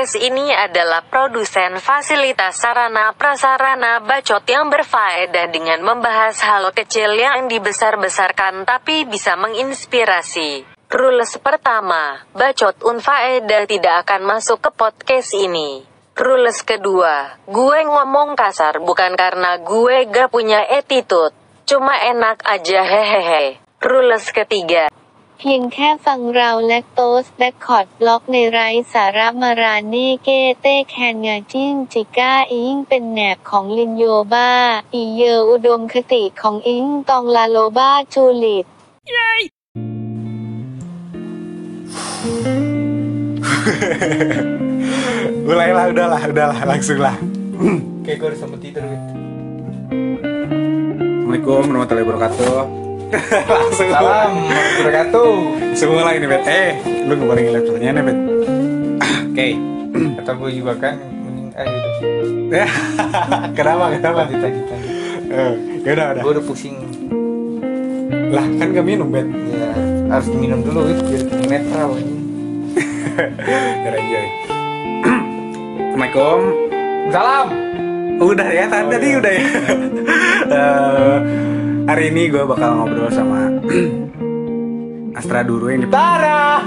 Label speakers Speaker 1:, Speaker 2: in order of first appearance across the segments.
Speaker 1: Podcast ini adalah produsen fasilitas sarana prasarana bacot yang berfaedah dengan membahas hal kecil yang dibesar-besarkan tapi bisa menginspirasi. Rules pertama, bacot unfaedah tidak akan masuk ke podcast ini. Rules kedua, gue ngomong kasar bukan karena gue gak punya attitude. Cuma enak aja hehehe. Rules ketiga,
Speaker 2: เพียงแค่ฟังเราแลคโตสแบคคอร์ดบล็อกในไร้สาระมาราเน่เกเต้แคนงาจิ้งจิก้าอิงเป็นแหนบของลินโยบาอีเยออุดมคติของอิงตองลาโลบาจูลิต
Speaker 3: Mulailah, udahlah, udahlah, langsung lah.
Speaker 4: Kayak gue udah sempet tidur gitu.
Speaker 3: Assalamualaikum warahmatullahi wabarakatuh. langsung
Speaker 4: Salam, wabarakatuh.
Speaker 3: Semua lagi nih, Bet. Eh, lu ngeluarin laptopnya nih, Bet. Oke.
Speaker 4: Kata gue juga kan, mending ah gitu.
Speaker 3: Ya, kenapa, kenapa?
Speaker 4: Lanjut, lanjut, lanjut.
Speaker 3: Eh, ya udah, udah.
Speaker 4: Gue udah pusing.
Speaker 3: Lah, kan gak minum, Bet.
Speaker 4: Ya, harus minum dulu gitu, biar kita netral
Speaker 3: enjoy. Assalamualaikum.
Speaker 4: Salam.
Speaker 3: Udah ya, tadi,
Speaker 4: Oh,
Speaker 3: tadi
Speaker 4: iya.
Speaker 3: udah ya. Eh, hari ini gue bakal ngobrol sama Astra Duru yang dipanggil
Speaker 4: Tara.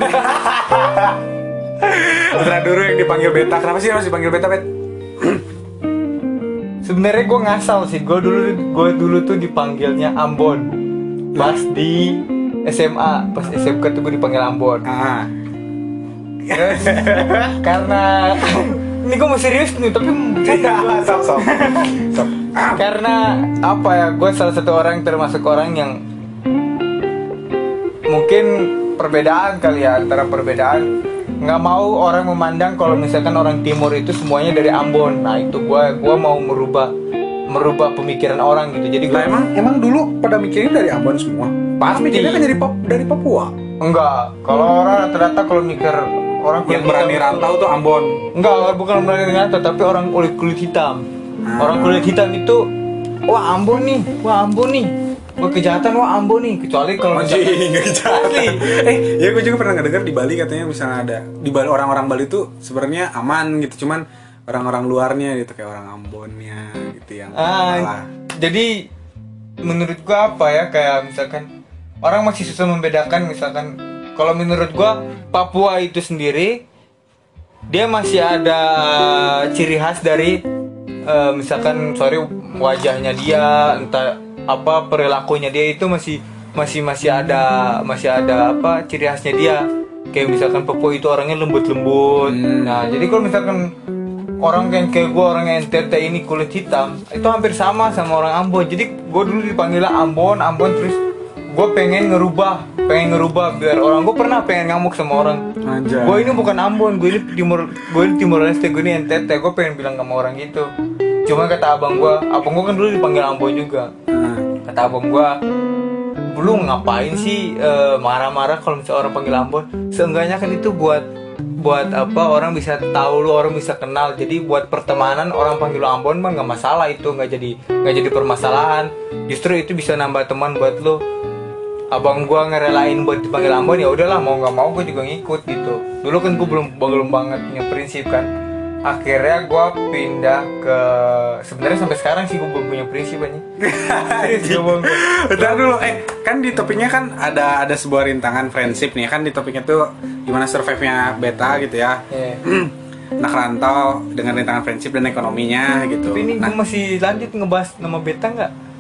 Speaker 3: Astra Duru yang dipanggil Beta. Kenapa sih harus dipanggil Beta, Bet?
Speaker 4: Sebenarnya gue ngasal sih. Gue dulu, gue dulu tuh dipanggilnya Ambon. Pas di SMA, pas SMK tuh gue dipanggil Ambon.
Speaker 3: Ah,
Speaker 4: karena ini gue mau serius nih, tapi
Speaker 3: sok sok. Sok.
Speaker 4: karena apa ya gue salah satu orang termasuk orang yang mungkin perbedaan kali ya antara perbedaan nggak mau orang memandang kalau misalkan orang timur itu semuanya dari Ambon nah itu gue gua mau merubah merubah pemikiran orang gitu jadi gue
Speaker 3: Lah emang emang dulu pada mikirnya dari Ambon semua. Pas
Speaker 4: Pasti.
Speaker 3: mikirnya kan dari Pap dari Papua.
Speaker 4: enggak kalau orang rata-rata kalau mikir orang kulit
Speaker 3: Yang berani
Speaker 4: hitam-
Speaker 3: rantau tuh Ambon.
Speaker 4: Enggak, bukan berani rantau, tapi orang kulit kulit hitam. Orang kulit hitam itu, wah Ambon nih, wah Ambon nih, wah kejahatan, wah Ambon nih. Kecuali kalau
Speaker 3: jahat.
Speaker 4: Asli.
Speaker 3: Eh, ya gue juga pernah ngedengar di Bali katanya misalnya ada di Bali orang-orang Bali tuh sebenarnya aman gitu, cuman orang-orang luarnya gitu kayak orang Ambonnya gitu yang malah
Speaker 4: Ah, jadi menurut gua apa ya kayak misalkan orang masih susah membedakan misalkan kalau menurut gua Papua itu sendiri dia masih ada ciri khas dari eh, misalkan sorry wajahnya dia entah apa perilakunya dia itu masih masih masih ada masih ada apa ciri khasnya dia. Kayak misalkan Papua itu orangnya lembut-lembut.
Speaker 3: Hmm.
Speaker 4: nah jadi kalau misalkan orang yang kayak gue orang yang NTT ini kulit hitam itu hampir sama sama orang Ambon. Jadi gue dulu dipanggil Ambon Ambon terus gue pengen ngerubah pengen ngerubah biar orang gue pernah pengen ngamuk sama orang. Gue ini bukan Ambon gue ini timur gue ini timur leste gue ini NTT gue pengen bilang sama orang gitu. Cuma kata abang gue abang gue kan dulu dipanggil Ambon juga.
Speaker 3: Ah,
Speaker 4: kata abang gue lu ngapain sih eh, marah-marah kalau misalnya orang panggil Ambon? Seenggaknya kan itu buat buat apa orang bisa tahu lu orang bisa kenal. Jadi buat pertemanan orang panggil lu Ambon mah nggak masalah itu nggak jadi nggak jadi permasalahan. Justru itu bisa nambah teman buat lu abang gua ngerelain buat dipanggil Ambon ya udahlah mau nggak mau gua juga ngikut gitu. Dulu kan gua belum belum banget punya prinsip kan. Akhirnya gua pindah ke sebenarnya sampai sekarang sih gua belum punya prinsip aja
Speaker 3: Bentar dulu, eh kan di topiknya kan ada ada sebuah rintangan friendship nih. Kan di topiknya tuh gimana survive-nya beta gitu ya. Anak rantau dengan rintangan friendship dan ekonominya gitu.
Speaker 4: Tapi ini
Speaker 3: Nah,
Speaker 4: gue masih lanjut ngebahas nama beta nggak?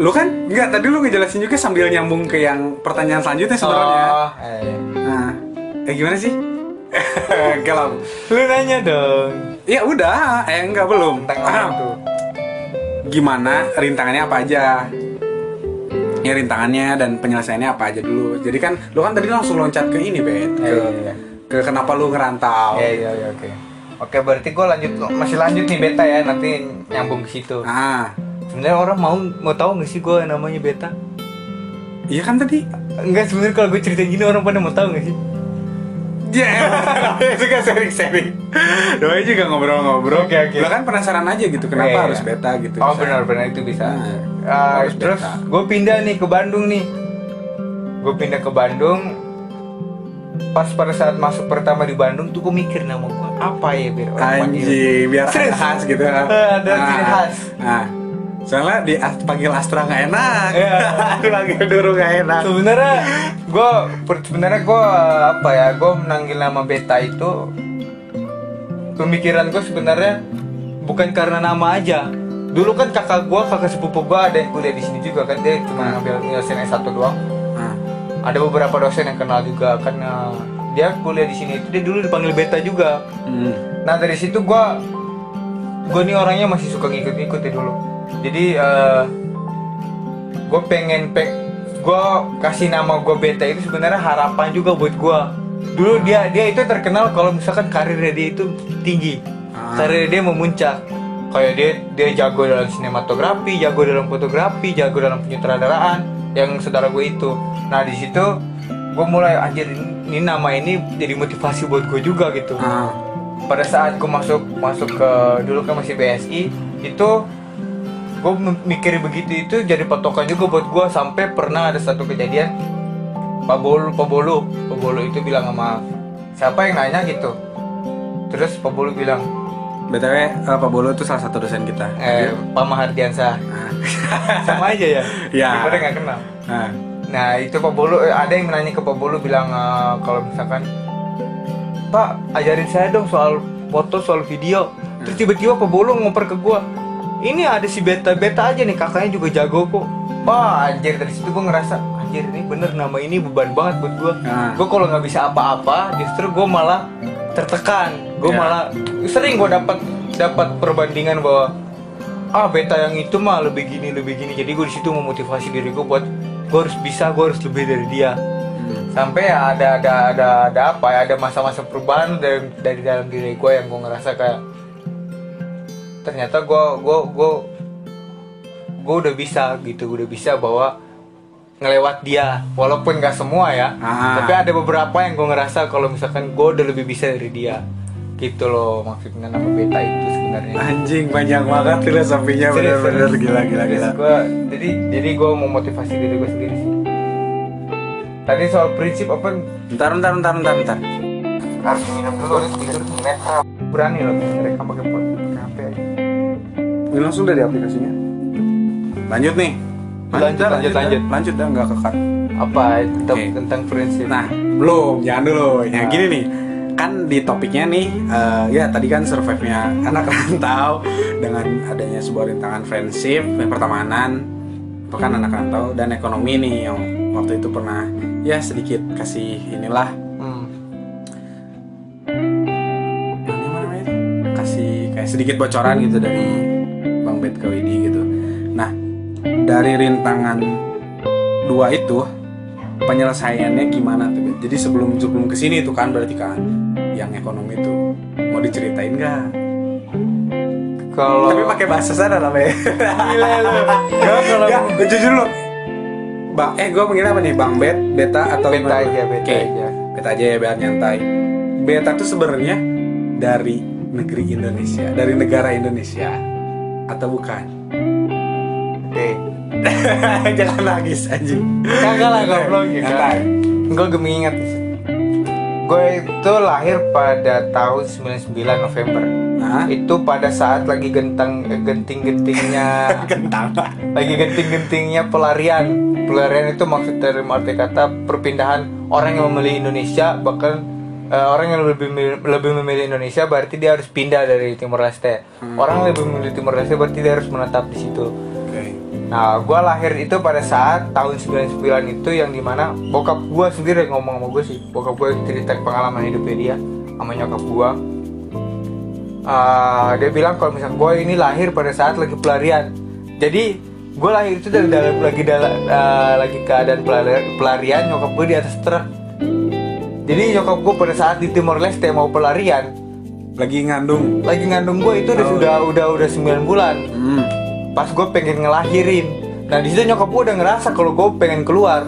Speaker 3: Lu kan nggak tadi lu ngejelasin juga sambil nyambung ke yang pertanyaan selanjutnya sebenarnya.
Speaker 4: Oh, eh.
Speaker 3: Nah, eh gimana sih? Kalau
Speaker 4: Lu nanya dong
Speaker 3: ya udah, eh enggak belum. Ah,
Speaker 4: tuh.
Speaker 3: gimana rintangannya apa aja? Ya rintangannya dan penyelesaiannya apa aja dulu. Jadi kan lu kan tadi langsung loncat ke ini, Bet. Ke,
Speaker 4: Iya, iya, iya.
Speaker 3: ke kenapa lu ngerantau.
Speaker 4: Iya iya iya oke. Oke berarti gue lanjut masih lanjut nih beta ya nanti nyambung ke situ.
Speaker 3: Ah,
Speaker 4: Sebenarnya orang mau mau tahu nggak sih gue namanya beta?
Speaker 3: iya kan tadi
Speaker 4: Enggak sebenarnya kalau gue cerita gini orang pada mau tahu nggak sih?
Speaker 3: Ya, juga sharing-sharing. Doain juga ngobrol-ngobrol.
Speaker 4: Oke, oke.
Speaker 3: Lo kan penasaran aja gitu, kenapa
Speaker 4: iya.
Speaker 3: harus beta gitu.
Speaker 4: Oh benar-benar itu bisa.
Speaker 3: Nah,
Speaker 4: Ah,
Speaker 3: harus
Speaker 4: terus gue pindah nih ke Bandung nih. Gue pindah ke Bandung. Pas pada saat masuk pertama di Bandung tuh gue mikir nama gue apa ya biar orang.
Speaker 3: Anjing, biar khas gitu.
Speaker 4: Eh, ada ciri khas.
Speaker 3: Nah, soalnya di panggil Astra nggak enak.
Speaker 4: Iya.
Speaker 3: Dipanggil Duru nggak enak.
Speaker 4: Sebenarnya gue sebenarnya gue apa ya gue menanggil nama Beta itu pemikiran gue sebenarnya bukan karena nama aja. Dulu kan kakak gue kakak sepupu gue ada yang kuliah di sini juga kan dia cuma ngambil nyelesain S1 doang.
Speaker 3: Nah,
Speaker 4: ada beberapa dosen yang kenal juga karena dia kuliah di sini itu dia dulu dipanggil beta juga
Speaker 3: hmm.
Speaker 4: nah dari situ gua gua nih orangnya masih suka ngikut-ngikut ya dulu jadi eh gue pengen pe gue kasih nama gue beta itu sebenarnya harapan juga buat gua. Dulu dia dia itu terkenal kalau misalkan karirnya dia itu tinggi.
Speaker 3: Ah.
Speaker 4: karirnya dia memuncak. Kayak dia dia jago dalam sinematografi jago dalam fotografi jago dalam penyutradaraan yang saudara gue itu. Nah di situ gue mulai anjir ini, ini nama ini jadi motivasi buat gue juga gitu.
Speaker 3: Ah,
Speaker 4: pada saat gue masuk masuk ke dulu kan masih BSI itu gue mikir begitu itu jadi patokan juga buat gue sampai pernah ada satu kejadian Pak Bolu Pak Bolu Pak Bolu itu bilang sama siapa yang nanya gitu terus Pak Bolu bilang
Speaker 3: btw eh, Pak Bolo itu salah satu dosen kita.
Speaker 4: eh Pak Mahardiansa sama aja ya
Speaker 3: Ya.
Speaker 4: daripada nggak kenal
Speaker 3: nah,
Speaker 4: Nah itu Pak Bolu eh, ada yang menanya ke Pak Bolu bilang eh, kalau misalkan Pak ajarin saya dong soal foto soal video. Terus tiba-tiba Pak Bolu ngoper ke gua. Ini ada si beta beta aja nih kakaknya juga jago kok. Wah anjir dari situ gua ngerasa anjir ini bener nama ini beban banget buat gua.
Speaker 3: Nah.
Speaker 4: Gua kalau nggak bisa apa-apa justru gua malah tertekan. Gua
Speaker 3: Ya.
Speaker 4: malah sering gua dapat dapat perbandingan bahwa ah beta yang itu mah lebih gini lebih gini jadi gue di situ memotivasi diri gue buat gue harus bisa gue harus lebih dari dia
Speaker 3: hmm.
Speaker 4: sampai ya ada ada ada ada apa ya ada masa-masa perubahan dari dari dalam diri gue yang gue ngerasa kayak ternyata gue gue gue gue udah bisa gitu udah bisa bahwa ngelewat dia walaupun gak semua ya
Speaker 3: Ah.
Speaker 4: tapi ada beberapa yang gue ngerasa kalau misalkan gue udah lebih bisa dari dia. Gitu loh maksudnya nama beta itu sebenarnya.
Speaker 3: Anjing panjang banget filosofinya
Speaker 4: Serius,
Speaker 3: bener-bener. gila gila gila.
Speaker 4: gua, jadi jadi gue mau motivasi diri gue sendiri sih. Tadi soal prinsip apa?
Speaker 3: Bentar, bentar, bentar, bentar, bentar.
Speaker 4: harus minum dulu harus tidur meter berani loh mereka pakai pot
Speaker 3: Ini langsung dari aplikasinya. Lanjut nih.
Speaker 4: Lanjut,
Speaker 3: dah,
Speaker 4: lanjut,
Speaker 3: dah.
Speaker 4: lanjut.
Speaker 3: Lanjut dah, nggak kekat.
Speaker 4: apa tentang
Speaker 3: Oke.
Speaker 4: tentang prinsip
Speaker 3: Nah, belum, jangan dulu. Ya
Speaker 4: Nah.
Speaker 3: gini nih, kan di topiknya nih, eh, ya tadi kan survive-nya anak rantau dengan adanya sebuah rintangan friendship, pertemanan, bahkan anak rantau dan ekonomi nih yang waktu itu pernah ya sedikit kasih inilah
Speaker 4: hmm.
Speaker 3: yang namanya itu? kasih kayak sedikit bocoran gitu dari dari rintangan dua itu penyelesaiannya gimana tuh? Jadi sebelum sebelum ke sini tuh kan berarti kan yang ekonomi itu mau diceritain nggak?
Speaker 4: kalau
Speaker 3: Tapi pakai bahasa sana lah Bet.
Speaker 4: gila lu Gua kalau
Speaker 3: ya, jujur lo. Bang, eh gue mengira apa nih Bang Bet, Beta atau
Speaker 4: beta
Speaker 3: gimana?
Speaker 4: aja beta
Speaker 3: Oke.
Speaker 4: aja
Speaker 3: Beta aja ya biar nyantai. Beta tuh sebenarnya dari negeri Indonesia, dari negara Indonesia atau bukan? Jangan nangis anjing.
Speaker 4: kagak lah goblok. ya gue gue mengingat. Gue itu lahir pada tahun 99 November.
Speaker 3: Nah,
Speaker 4: itu pada saat lagi gentang eh, genting-gentingnya.
Speaker 3: Kentang.
Speaker 4: lagi genting-gentingnya pelarian. Pelarian itu maksud dari arti kata perpindahan orang yang memilih Indonesia bahkan eh, orang yang lebih memilih, lebih memilih Indonesia berarti dia harus pindah dari Timor Leste. Orang yang lebih memilih Timor Leste berarti dia harus menetap di situ. Nah gue lahir itu pada saat tahun 99 itu yang di mana bokap gue sendiri yang ngomong sama gue sih bokap gue cerita pengalaman hidupnya dia sama nyokap gue Ah, dia bilang kalau misalnya gue ini lahir pada saat lagi pelarian jadi gue lahir itu dari dalam lagi dalam lagi keadaan pelarian, pelarian nyokap gue di atas truk jadi nyokap gue pada saat di Timor Leste mau pelarian
Speaker 3: Lagi ngandung.
Speaker 4: lagi ngandung gue itu udah
Speaker 3: Oh.
Speaker 4: sudah udah udah 9 bulan
Speaker 3: Hmm.
Speaker 4: Pas gue pengen ngelahirin nah di situ nyokap gue udah ngerasa kalau gue pengen keluar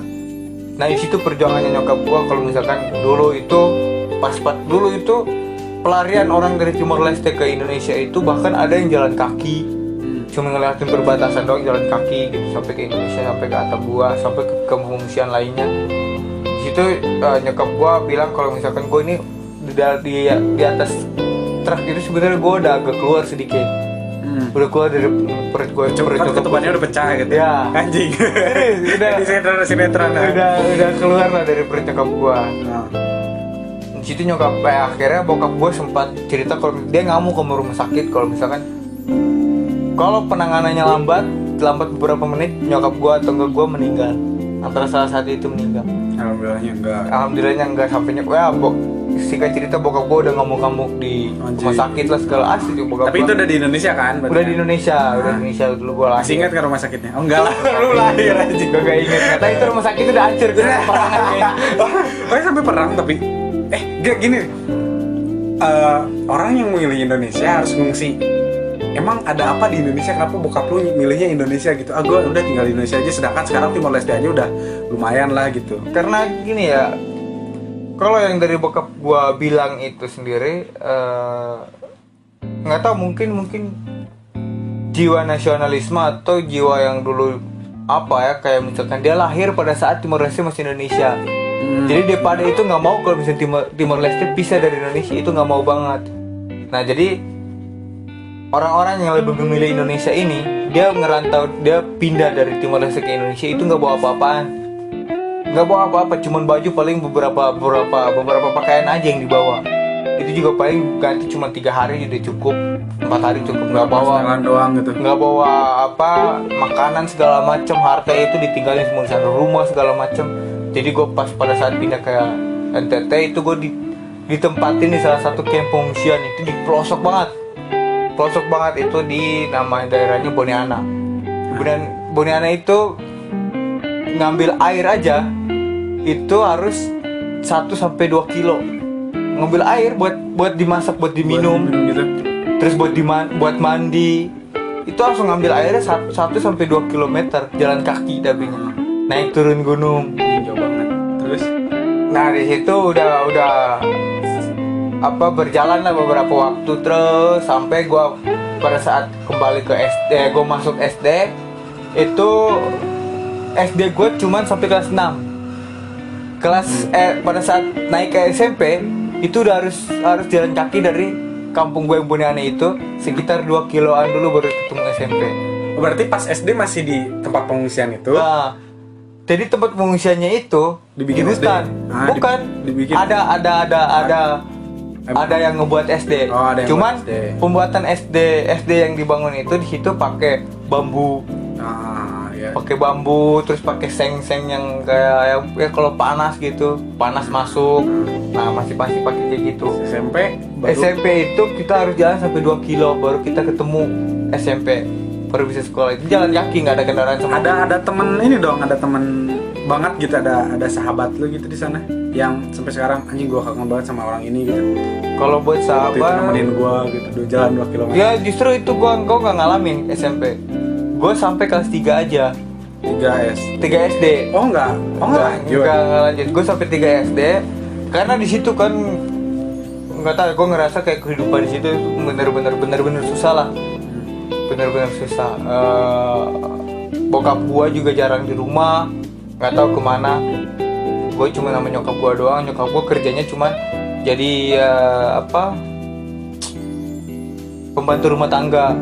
Speaker 4: nah di situ perjuangannya nyokap gue kalau misalkan dulu itu pas pas dulu itu pelarian orang dari Timor Leste ke Indonesia itu bahkan ada yang jalan kaki
Speaker 3: Hmm.
Speaker 4: cuma ngeliatin perbatasan doang jalan kaki gitu sampai ke Indonesia sampai ke atap gua sampai ke, pengungsian lainnya di situ eh, nyokap gua bilang kalau misalkan gua ini di, di, di atas truk itu sebenarnya gua udah agak keluar sedikit. Udah keluar dari perut gua
Speaker 3: Cuma ketubannya
Speaker 4: gua.
Speaker 3: udah pecah gitu.
Speaker 4: Ya.
Speaker 3: Anjing.
Speaker 4: Udah.
Speaker 3: Di sinetron sinetron.
Speaker 4: udah udah keluar lah dari perut nyokap gua
Speaker 3: Nah.
Speaker 4: di situ nyokap eh, akhirnya bokap gue sempat cerita kalau dia nggak mau ke rumah sakit kalau misalkan kalau penanganannya lambat lambat beberapa menit nyokap gue atau enggak gue meninggal antara salah satu itu meninggal
Speaker 3: Alhamdulillahnya enggak.
Speaker 4: alhamdulillahnya enggak sampai nyokap ya bo singkat cerita bokap gue udah ngamuk-ngamuk di
Speaker 3: Anjing.
Speaker 4: rumah sakit lah segala asli tuh bokap
Speaker 3: Tapi
Speaker 4: gua.
Speaker 3: itu udah di Indonesia kan? berarti
Speaker 4: udah di? Indonesia udah di Indonesia dulu gue lahir
Speaker 3: Masih ingat kan rumah sakitnya? Oh enggak lah, lu lahir aja.
Speaker 4: gue gak inget kata itu rumah sakit udah hancur gue kayaknya.
Speaker 3: Oh ya sampai perang tapi eh gak gini Eh, orang yang memilih Indonesia harus ngungsi emang ada apa di Indonesia kenapa bokap lu milihnya Indonesia gitu ah gue udah tinggal di Indonesia aja sedangkan sekarang Timor Leste aja udah lumayan lah gitu
Speaker 4: karena gini ya kalau yang dari bokap gua bilang itu sendiri eh, nggak tahu mungkin mungkin jiwa nasionalisme atau jiwa yang dulu apa ya kayak misalkan dia lahir pada saat Timor Leste masih Indonesia. Jadi daripada itu nggak mau kalau misalnya Timor, Timor Leste pisah dari Indonesia itu nggak mau banget. Nah jadi orang-orang yang lebih memilih Indonesia ini dia ngerantau dia pindah dari Timor Leste ke Indonesia itu nggak bawa apa-apaan nggak bawa apa-apa cuman baju paling beberapa beberapa beberapa pakaian aja yang dibawa. Itu juga paling ganti cuma tiga hari udah cukup. Empat hari cukup nggak bawa.
Speaker 3: Doang gitu.
Speaker 4: Nggak bawa apa makanan segala macam harta itu ditinggalin semua di sana rumah segala macam jadi gue pas pada saat pindah ke NTT itu gue di, ditempatin di salah satu camp pengungsian. Itu di pelosok banget. Pelosok banget. Itu di nama daerahnya Boniana. Kemudian Boniana itu ngambil air aja itu harus 1 sampai 2 kilo. Ngambil air buat buat dimasak buat diminum.
Speaker 3: Buat gitu.
Speaker 4: Terus buat diman buat mandi. Itu langsung ngambil airnya 1 sampai 2 km jalan kaki tapi. Naik turun gunung.
Speaker 3: Jauh banget. Terus?
Speaker 4: Nah di situ udah udah apa berjalan lah beberapa waktu terus. Sampai gua pada saat kembali ke SD gue masuk SD itu SD gue cuman sampai kelas 6 kelas eh pada saat naik ke SMP itu udah harus harus jalan kaki dari kampung gue yang Buniane itu sekitar 2 kiloan dulu baru ketemu SMP
Speaker 3: berarti pas SD masih di tempat pengungsian itu
Speaker 4: Nah, jadi tempat pengungsiannya itu
Speaker 3: Dibikin
Speaker 4: di hutan.
Speaker 3: Ah,
Speaker 4: Bukan.
Speaker 3: dibikin.
Speaker 4: Ada ada ada ada ada yang ngebuat SD.
Speaker 3: Oh, ada yang
Speaker 4: Cuman
Speaker 3: SD.
Speaker 4: pembuatan SD SD yang dibangun itu di situ pakai bambu,
Speaker 3: ah ya
Speaker 4: pakai bambu, terus pakai seng-seng yang kayak ya, ya kalau panas gitu, panas masuk. Nah, masih masih pakai kayak gitu.
Speaker 3: SMP baru
Speaker 4: SMP itu kita harus jalan sampai 2 kilo baru kita ketemu SMP baru bisa sekolah. Itu jalan kaki nggak ada kendaraan sama
Speaker 3: ada ada temen ini dong ada temen banget gitu ada ada sahabat lu gitu di sana. Yang sampai sekarang anjing gua kangen banget sama orang ini gitu.
Speaker 4: Kalau buat
Speaker 3: Waktu itu
Speaker 4: sahabat
Speaker 3: nemenin gua gitu dua jalan 2 km
Speaker 4: ya justru itu gua gua nggak ngalamin SMP gua sampai kelas 3 aja.
Speaker 3: 3 S
Speaker 4: 3 SD
Speaker 3: oh enggak. Oh enggak. Lanjut
Speaker 4: nggak nggak lanjut. Gua sampai 3 SD karena di situ kan nggak tahu gua ngerasa kayak kehidupan di situ bener-bener bener-bener susah lah. Bener-bener susah. Eh, bokap gua juga jarang di rumah. Nggak tahu ke mana. Gue cuma sama nyokap gua doang. Nyokap gua kerjanya cuma jadi eh, apa? Pembantu rumah tangga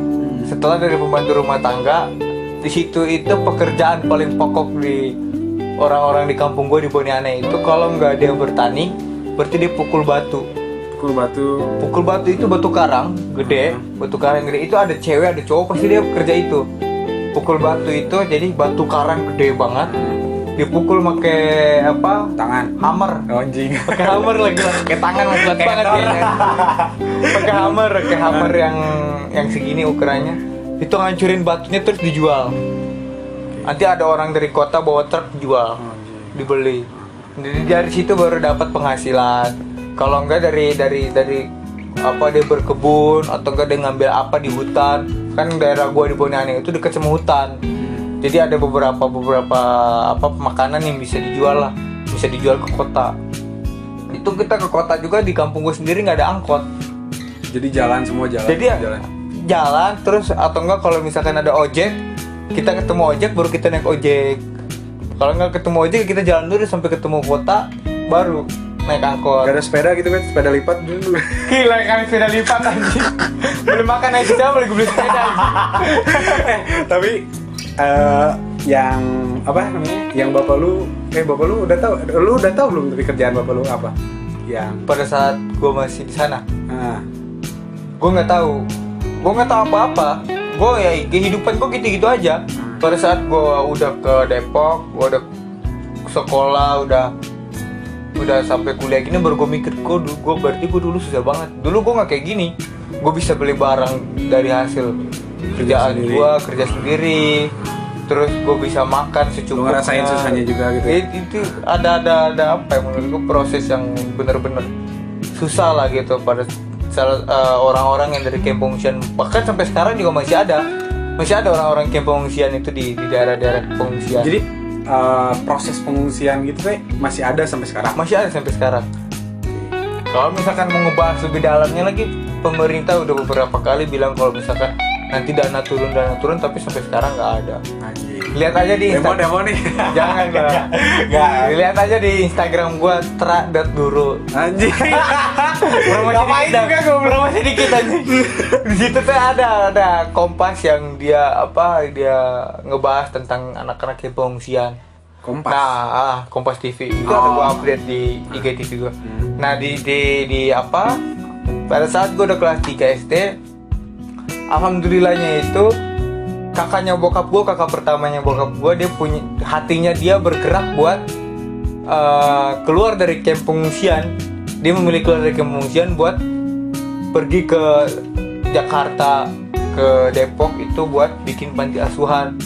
Speaker 4: setelah dari pembantu rumah tangga di situ itu pekerjaan paling pokok di orang-orang di kampung gue di Boniane itu kalau nggak dia bertani berarti dia pukul batu.
Speaker 3: Pukul batu.
Speaker 4: Pukul batu itu batu karang gede batu karang gede. Itu ada cewek ada cowok pasti dia kerja itu. Pukul batu itu jadi batu karang gede banget dipukul pakai apa?
Speaker 3: Tangan.
Speaker 4: Hammer.
Speaker 3: Oh, anjing.
Speaker 4: Pakai hammer lagi. Pakai tangan kuat banget kayaknya pakai hammer pakai hammer yang yang segini ukurannya. Itu ngancurin batunya terus dijual. Nanti ada orang dari kota bawa truk jual
Speaker 3: Oh,
Speaker 4: dibeli. Jadi dari situ baru dapat penghasilan. Kalau enggak dari dari dari apa dia berkebun atau enggak dia ngambil apa di hutan. Kan daerah gua di Boniane itu dekat sama hutan jadi ada beberapa beberapa apa makanan yang bisa dijual lah bisa dijual ke kota itu kita ke kota juga di kampung gue sendiri nggak ada angkot
Speaker 3: Jadi jalan semua jalan.
Speaker 4: jadi ya
Speaker 3: jalan.
Speaker 4: jalan terus atau enggak kalau misalkan ada ojek kita ketemu ojek baru kita naik ojek kalau nggak ketemu ojek kita jalan dulu sampai ketemu kota baru naik angkot
Speaker 3: Gak ada sepeda gitu kan, sepeda lipat dulu.
Speaker 4: gila kali sepeda lipat anjing beli makan aja beli beli sepeda
Speaker 3: eh, tapi eh, yang apa namanya? Yang bapak lu, eh bapak lu udah tahu, lu udah tahu belum dari kerjaan bapak lu apa? Yang,
Speaker 4: pada saat gue masih di sana.
Speaker 3: Nah,
Speaker 4: gue nggak tahu. Gue nggak tahu apa-apa. Gue ya kehidupan gue gitu-gitu aja. Pada saat gue udah ke Depok gue udah sekolah udah udah sampai kuliah gini baru gue mikir gue gue berarti gue dulu susah banget. Dulu gue nggak kayak gini. Gue bisa beli barang dari hasil kerjaan
Speaker 3: sendiri.
Speaker 4: gue kerja sendiri terus gue bisa makan
Speaker 3: lu
Speaker 4: secukupnya
Speaker 3: ngerasain susahnya juga gitu. ya?
Speaker 4: It- itu ada ada ada apa ya menurut gue proses yang bener-bener susah lah gitu pada salah eh, orang-orang yang dari camp pengungsian bahkan sampai sekarang juga masih ada masih ada orang-orang camp pengungsian itu di di daerah-daerah pengungsian
Speaker 3: Jadi eh, proses pengungsian gitu teh masih ada sampai sekarang.
Speaker 4: masih ada sampai sekarang kalau misalkan mau ngebahas lebih dalamnya lagi pemerintah udah beberapa kali bilang kalau misalkan nanti dana turun dana turun tapi sampai sekarang nggak ada
Speaker 3: Anjing.
Speaker 4: lihat aja di
Speaker 3: Demo demo nih.
Speaker 4: jangan bang
Speaker 3: Nggak.
Speaker 4: lihat aja di Instagram gua tra.guru
Speaker 3: Anjing.
Speaker 4: promosi
Speaker 3: Ngapain juga
Speaker 4: gue promosi dikit aja di situ tuh ada ada kompas yang dia apa dia ngebahas tentang anak-anak yang pengungsian
Speaker 3: Kompas.
Speaker 4: nah ah, kompas TV itu ada
Speaker 3: Oh.
Speaker 4: gua update di IGTV gua
Speaker 3: Hmm.
Speaker 4: nah di di di apa pada saat gua udah kelas 3 SD alhamdulillahnya itu kakaknya bokap gua kakak pertamanya bokap gua dia punya hatinya dia bergerak buat eh, keluar dari camp pengungsian. Dia memilih keluar dari camp pengungsian buat pergi ke Jakarta ke Depok itu buat bikin panti asuhan.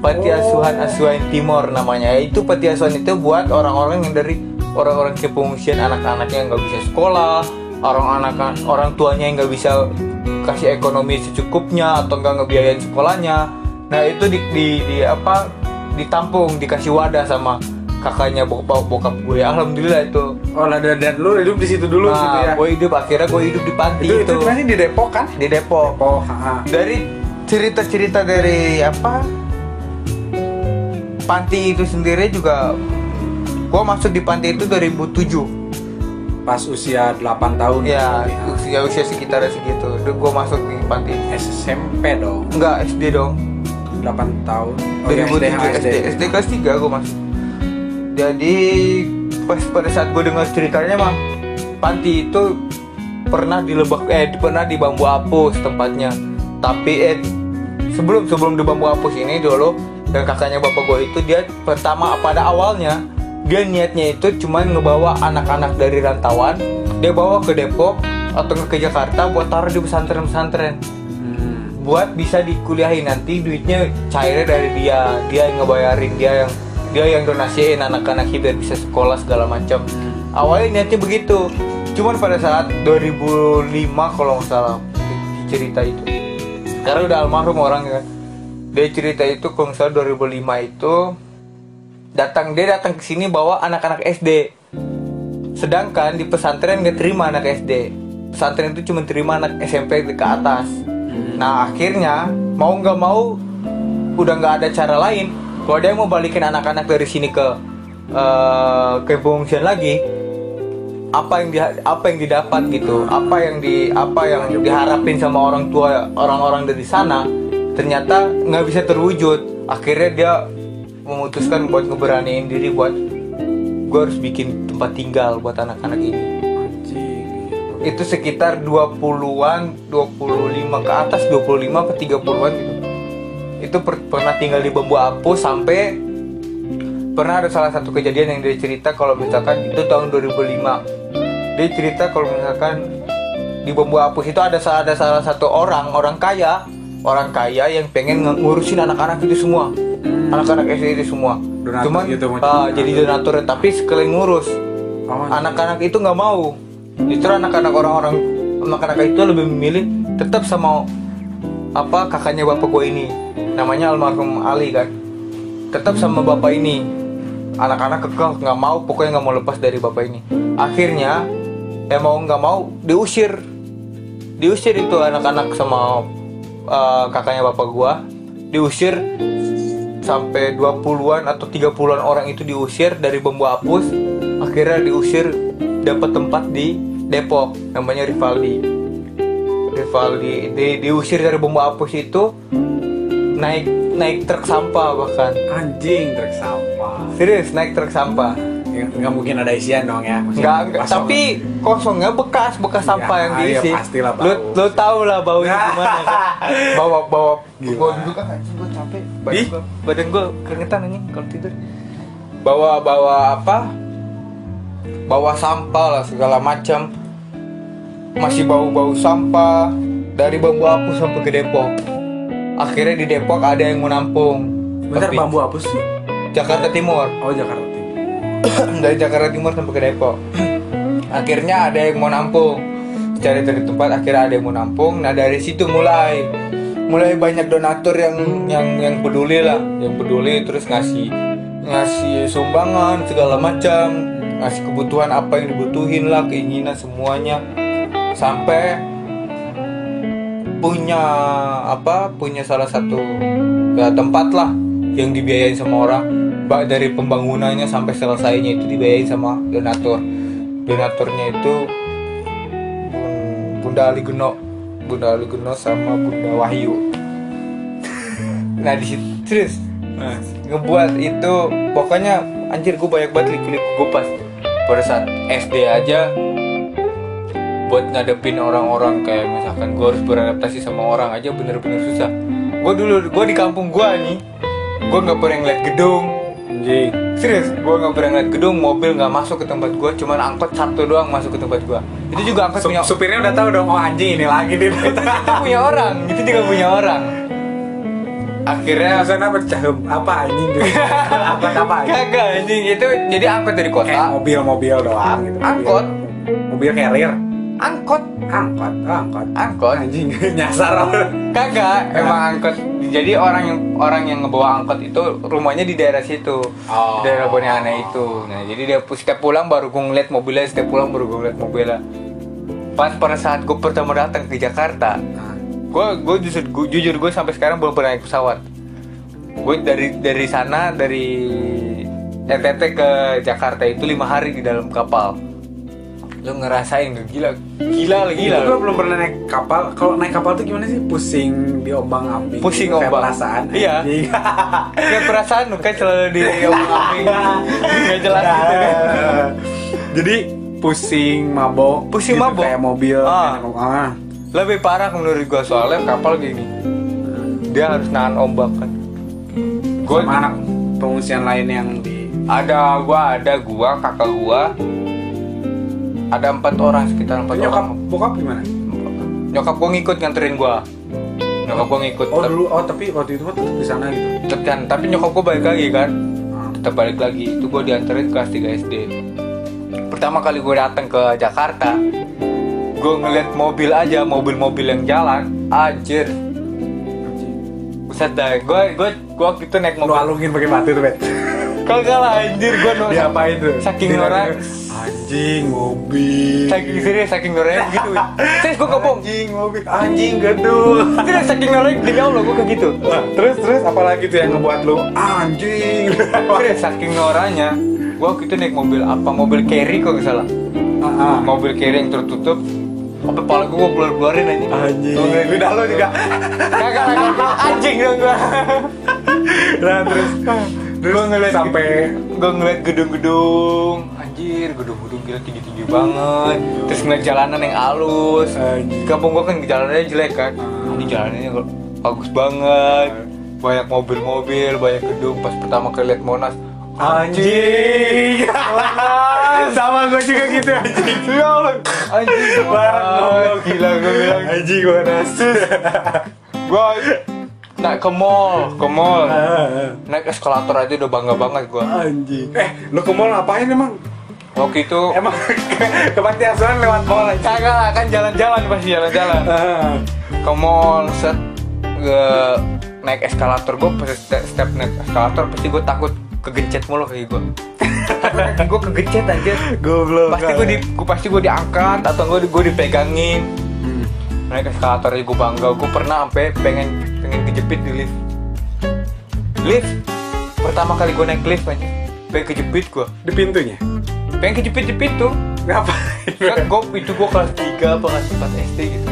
Speaker 4: Panti
Speaker 3: Oh.
Speaker 4: asuhan asuhan timur namanya. Itu panti asuhan itu buat orang-orang yang dari orang-orang camp pengungsian anak-anaknya yang nggak bisa sekolah orang anak orang tuanya yang nggak bisa kasih ekonomi secukupnya atau nggak ngebiayain sekolahnya. Nah itu di, di, di apa ditampung dikasih wadah sama kakaknya bokap bokap gue. Alhamdulillah itu.
Speaker 3: Oh lah dan, dan lu hidup di situ dulu gitu ya.
Speaker 4: nah gue hidup akhirnya gue hidup di panti
Speaker 3: itu,
Speaker 4: itu,
Speaker 3: itu. masih di Depok kan?
Speaker 4: di Depok.
Speaker 3: Oh, ha,
Speaker 4: dari cerita-cerita dari apa panti itu sendiri juga gue masuk di panti itu 2007
Speaker 3: pas usia 8 tahun
Speaker 4: ya
Speaker 3: ha.
Speaker 4: usia usia sekitar segitu. Gue masuk di panti.
Speaker 3: SMP dong.
Speaker 4: Enggak SD dong.
Speaker 3: 8 tahun. Oh, ya,
Speaker 4: 2007
Speaker 3: SD,
Speaker 4: SD, SD kelas 3 gue masuk. Jadi pas pada saat gue dengar ceritanya mah panti itu pernah di lebak eh pernah di bambu apus tempatnya. Tapi eh sebelum sebelum di bambu apus ini dulu dan kakaknya bapak gue itu dia pertama pada awalnya dia niatnya itu cuman ngebawa anak-anak dari rantauan dia bawa ke Depok atau ke Jakarta buat taruh di pesantren-pesantren.
Speaker 3: Hmm.
Speaker 4: buat bisa dikuliahin nanti duitnya cairnya dari dia. Dia yang ngebayarin dia yang dia yang donasiin anak-anaknya biar bisa sekolah segala macam. Awalnya niatnya begitu. Cuman pada saat 2005 kalau nggak salah di cerita itu. Karena udah almarhum orang kan. Dia cerita itu kalau nggak salah 2005 itu datang dia datang ke sini bawa anak-anak SD sedangkan di pesantren nggak terima anak SD pesantren itu cuma terima anak SMP ke atas Nah akhirnya mau nggak mau udah nggak ada cara lain. Kalau dia mau balikin anak-anak dari sini ke eh, ke pengungsian lagi, apa yang di, apa yang didapat gitu, apa yang di apa yang diharapin sama orang tua orang-orang dari sana, ternyata nggak bisa terwujud. Akhirnya dia memutuskan buat ngeberaniin diri buat gue harus bikin tempat tinggal buat anak-anak ini. Itu sekitar 20-an 25 ke atas 25 ke 30-an gitu. Itu per- pernah tinggal di bambu apus sampai pernah ada salah satu kejadian yang dia cerita kalau misalkan itu tahun 2005 dia cerita kalau misalkan di bambu apus itu ada ada salah satu orang orang kaya orang kaya yang pengen nge- ngurusin anak-anak itu semua anak-anak SD itu semua.
Speaker 3: Donatur
Speaker 4: cuman
Speaker 3: gitu, macam
Speaker 4: jadi donatur tapi sekalian ngurus.
Speaker 3: Oh,
Speaker 4: anak-anak itu nggak mau. Justru anak-anak orang-orang anak-anak itu lebih memilih tetap sama apa kakaknya bapak gue ini. Namanya almarhum Ali kan. Tetap sama bapak ini. Anak-anak kekeh nggak mau pokoknya nggak mau lepas dari bapak ini. Akhirnya ya mau nggak mau diusir. Diusir itu anak-anak sama eh, kakaknya bapak gua. Diusir sampai 20-an atau 30-an orang itu diusir dari bambu apus akhirnya diusir dapat tempat di Depok namanya Rivaldi Rivaldi di, diusir dari bambu apus itu naik naik truk sampah bahkan
Speaker 3: Anjing truk sampah.
Speaker 4: serius naik truk sampah
Speaker 3: Ya, Nggak mungkin ada isian dong ya. Kosong.
Speaker 4: tapi kosongnya bekas bekas sampah
Speaker 3: Ya,
Speaker 4: yang diisi.
Speaker 3: pastilah bau.
Speaker 4: Lu lu tahu lah baunya gimana kan? Bawa bawa
Speaker 3: Gila.
Speaker 4: Badan gua badan gua keringetan anjing kalau tidur. Bawa bawa apa? Bawa sampah lah segala macam. Masih bau-bau sampah dari bambu apus sampai ke Depok. Akhirnya di Depok ada yang mau nampung.
Speaker 3: Bentar
Speaker 4: Tapi-
Speaker 3: bambu apa sih?
Speaker 4: Jakarta Timur.
Speaker 3: Oh Jakarta Timur.
Speaker 4: dari Jakarta Timur sampai ke Depok. akhirnya ada yang mau nampung. Cari cari tempat akhirnya ada yang mau nampung. Nah dari situ mulai mulai banyak donatur yang yang yang peduli lah, yang peduli terus ngasih ngasih sumbangan segala macam, ngasih kebutuhan apa yang dibutuhin lah, keinginan semuanya. Sampai punya apa punya salah satu ya, tempat lah yang dibiayain sama orang. Ba- dari pembangunannya sampai selesainya itu dibiayain sama donatur. Donaturnya itu Bun- Bunda Ali Geno Bunda Ali Geno sama Bunda Wahyu. Nah di situ serius
Speaker 3: Nah,
Speaker 4: ngebuat itu pokoknya anjir gue banyak banget liku-liku gue pas pada saat SD aja buat ngadepin orang-orang. Kayak misalkan gue harus beradaptasi sama orang aja bener-bener susah. Gue dulu gue di kampung gue nih gue nggak pernah ngeliat gedung
Speaker 3: anjing.
Speaker 4: serius gue nggak pernah ngeliat gedung mobil nggak masuk ke tempat gue cuman angkot satu doang masuk ke tempat gue itu juga angkot
Speaker 3: Sup-
Speaker 4: punya
Speaker 3: supirnya udah tahu dong, oh anjing ini lagi nih.
Speaker 4: itu punya orang itu juga punya orang akhirnya
Speaker 3: apa cahem? Apa anjing gitu? apa apa anjing?
Speaker 4: kagak anjing itu jadi angkot dari
Speaker 3: Kayak
Speaker 4: kota
Speaker 3: mobil-mobil doang gitu.
Speaker 4: Angkot.
Speaker 3: Mobil carrier.
Speaker 4: Angkot.
Speaker 3: Angkot, oh, angkot.
Speaker 4: angkot.
Speaker 3: Anjing nyasar
Speaker 4: kagak emang angkot. Jadi orang yang orang yang ngebawa angkot itu rumahnya di daerah situ.
Speaker 3: Oh.
Speaker 4: daerah Boniana itu. Nah jadi dia setiap pulang baru gue ngeliat mobilnya setiap pulang baru gue ngeliat mobilnya. Pas pada saat gue pertama datang ke Jakarta gue gue jujur gue jujur gue sampai sekarang belum pernah naik pesawat. Gue dari dari sana dari NTT ke Jakarta itu lima hari di dalam kapal lo ngerasain gila gila lah gila
Speaker 3: Itu gue belum pernah naik kapal. Kalau naik kapal tuh gimana sih? Pusing di ombang ambing.
Speaker 4: Pusing
Speaker 3: Kayak
Speaker 4: ombang.
Speaker 3: perasaan.
Speaker 4: Iya. kayak perasaan lu kan selalu di omong nggak jelas gitu kan
Speaker 3: Jadi pusing mabok.
Speaker 4: Pusing
Speaker 3: gitu,
Speaker 4: mabok?
Speaker 3: Kayak mobil.
Speaker 4: Ah.
Speaker 3: kayak- ah.
Speaker 4: lebih parah menurut gua soalnya kapal gini dia harus nahan ombak kan gua
Speaker 3: Sama anak pengungsian lain yang di
Speaker 4: ada gua ada gua kakak gua ada empat orang sekitar empat
Speaker 3: nyokap
Speaker 4: orang.
Speaker 3: bokap gimana?
Speaker 4: nyokap gua ngikut nganterin gua. Nyokap gua ngikut.
Speaker 3: Oh dulu oh tapi waktu itu tetap di sana gitu.
Speaker 4: Kan tapi nyokap gua balik lagi kan.
Speaker 3: Ah.
Speaker 4: tetap balik lagi. Itu gua dianterin kelas 3 SD pertama kali gua datang ke Jakarta gua ngeliat mobil aja mobil-mobil yang jalan. Anjir. Buset dah, gue gue gue waktu itu naik
Speaker 3: Lu
Speaker 4: mobil.
Speaker 3: alungin pakai batu tuh, Bet.
Speaker 4: Kagak lah anjir, gue no,
Speaker 3: Diapain tuh?
Speaker 4: Saking norak
Speaker 3: Anjing mobil.
Speaker 4: Saking serius, saking noranya gitu Serius gue kebong
Speaker 3: Anjing mobil. Anjing gedung.
Speaker 4: Serius, saking noranya demi Allah gue kayak gitu
Speaker 3: terus terus apalagi tuh yang ngebuat lu anjing.
Speaker 4: Serius, saking noranya Gue waktu itu naik mobil apa, mobil carry kok nggak salah
Speaker 3: Ah, ah.
Speaker 4: Mobil carry yang tertutup Sampai pala gue gue keluar-keluarin aja
Speaker 3: Anjing.
Speaker 4: Gua ngeliat-
Speaker 3: Udah lu juga.
Speaker 4: Kagak kagak. anjing dong gue
Speaker 3: Nah, terus terus
Speaker 4: Gua ngeliat
Speaker 3: sampai
Speaker 4: gue ngeliat gedung-gedung anjir gedung-gedung gila tinggi-tinggi banget. Terus ngeliat jalanan yang halus.
Speaker 3: Anjing.
Speaker 4: kampung gue kan jalanannya jelek kan? Ini jalanannya bagus banget. Banyak mobil-mobil banyak gedung. Pas pertama kali liat Monas
Speaker 3: anjing. Sama gue juga gitu. Anjing.
Speaker 4: ya Allah. Anjing
Speaker 3: Barang
Speaker 4: Ah, gila gue bilang.
Speaker 3: Anjing gue nasus.
Speaker 4: gue naik ke mall ke mall.
Speaker 3: Ah,
Speaker 4: naik eskalator aja udah bangga banget gue
Speaker 3: Anjing. Eh, lu ke mall ngapain emang?
Speaker 4: Waktu itu
Speaker 3: Emang ke panti asuhan lewat mall aja.
Speaker 4: kagak lah, kan jalan-jalan pasti jalan-jalan
Speaker 3: Ah.
Speaker 4: ke mall set ke naik eskalator gue pas step, step naik eskalator pasti gue takut kegencet mulu kaki gue gue kegencet anjir
Speaker 3: Goblok.
Speaker 4: pasti gue di gue pasti gue diangkat atau gue gue dipegangin
Speaker 3: Hmm.
Speaker 4: naik eskalator gue bangga gue pernah sampai pengen pengen kejepit di lift lift pertama kali gue naik lift aja pengen kejepit gue
Speaker 3: Di pintunya.
Speaker 4: Pengen kejepit di pintu
Speaker 3: Ngapain?
Speaker 4: kan gue itu gue kelas 3 apa kelas 4 SD gitu.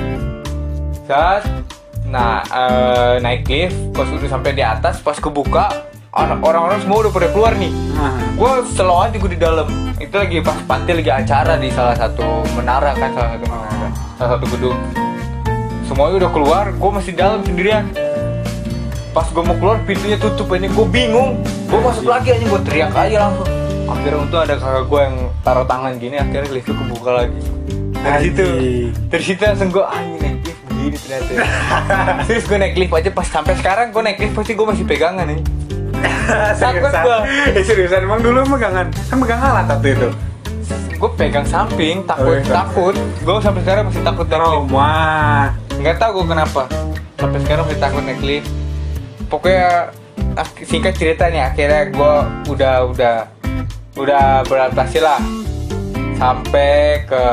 Speaker 4: Saat nah eh, naik lift pas udah sampai di atas pas kebuka orang- orang-orang semua udah pada keluar nih.
Speaker 3: Nah,
Speaker 4: gue slow aja gue di dalam. Itu lagi pas panti lagi acara di salah satu menara kan salah satu menara salah satu gedung. Semuanya udah keluar gue masih dalam sendirian. Pas gue mau keluar pintunya tutup. Ini gue bingung. Gue masuk lagi aja gue teriak aja langsung akhirnya untung ada kakak gue yang taruh tangan gini akhirnya liftnya kebuka lagi. Dari situ dari situ langsung gue anjing naik lift begini ternyata terus gue naik lift aja pas sampai sekarang gue naik lift pasti gue masih pegangan nih takut gua.
Speaker 3: Eh seriusan emang dulu megangan kan megang alat waktu itu.
Speaker 4: gue pegang samping takut
Speaker 3: Oh, iya.
Speaker 4: takut. Gue sampai sekarang masih takut naik lift. Nggak tahu gue kenapa. Sampai sekarang masih takut naik lift. Pokoknya ah, singkat cerita nih akhirnya gue udah udah udah beradaptasi lah. Sampai ke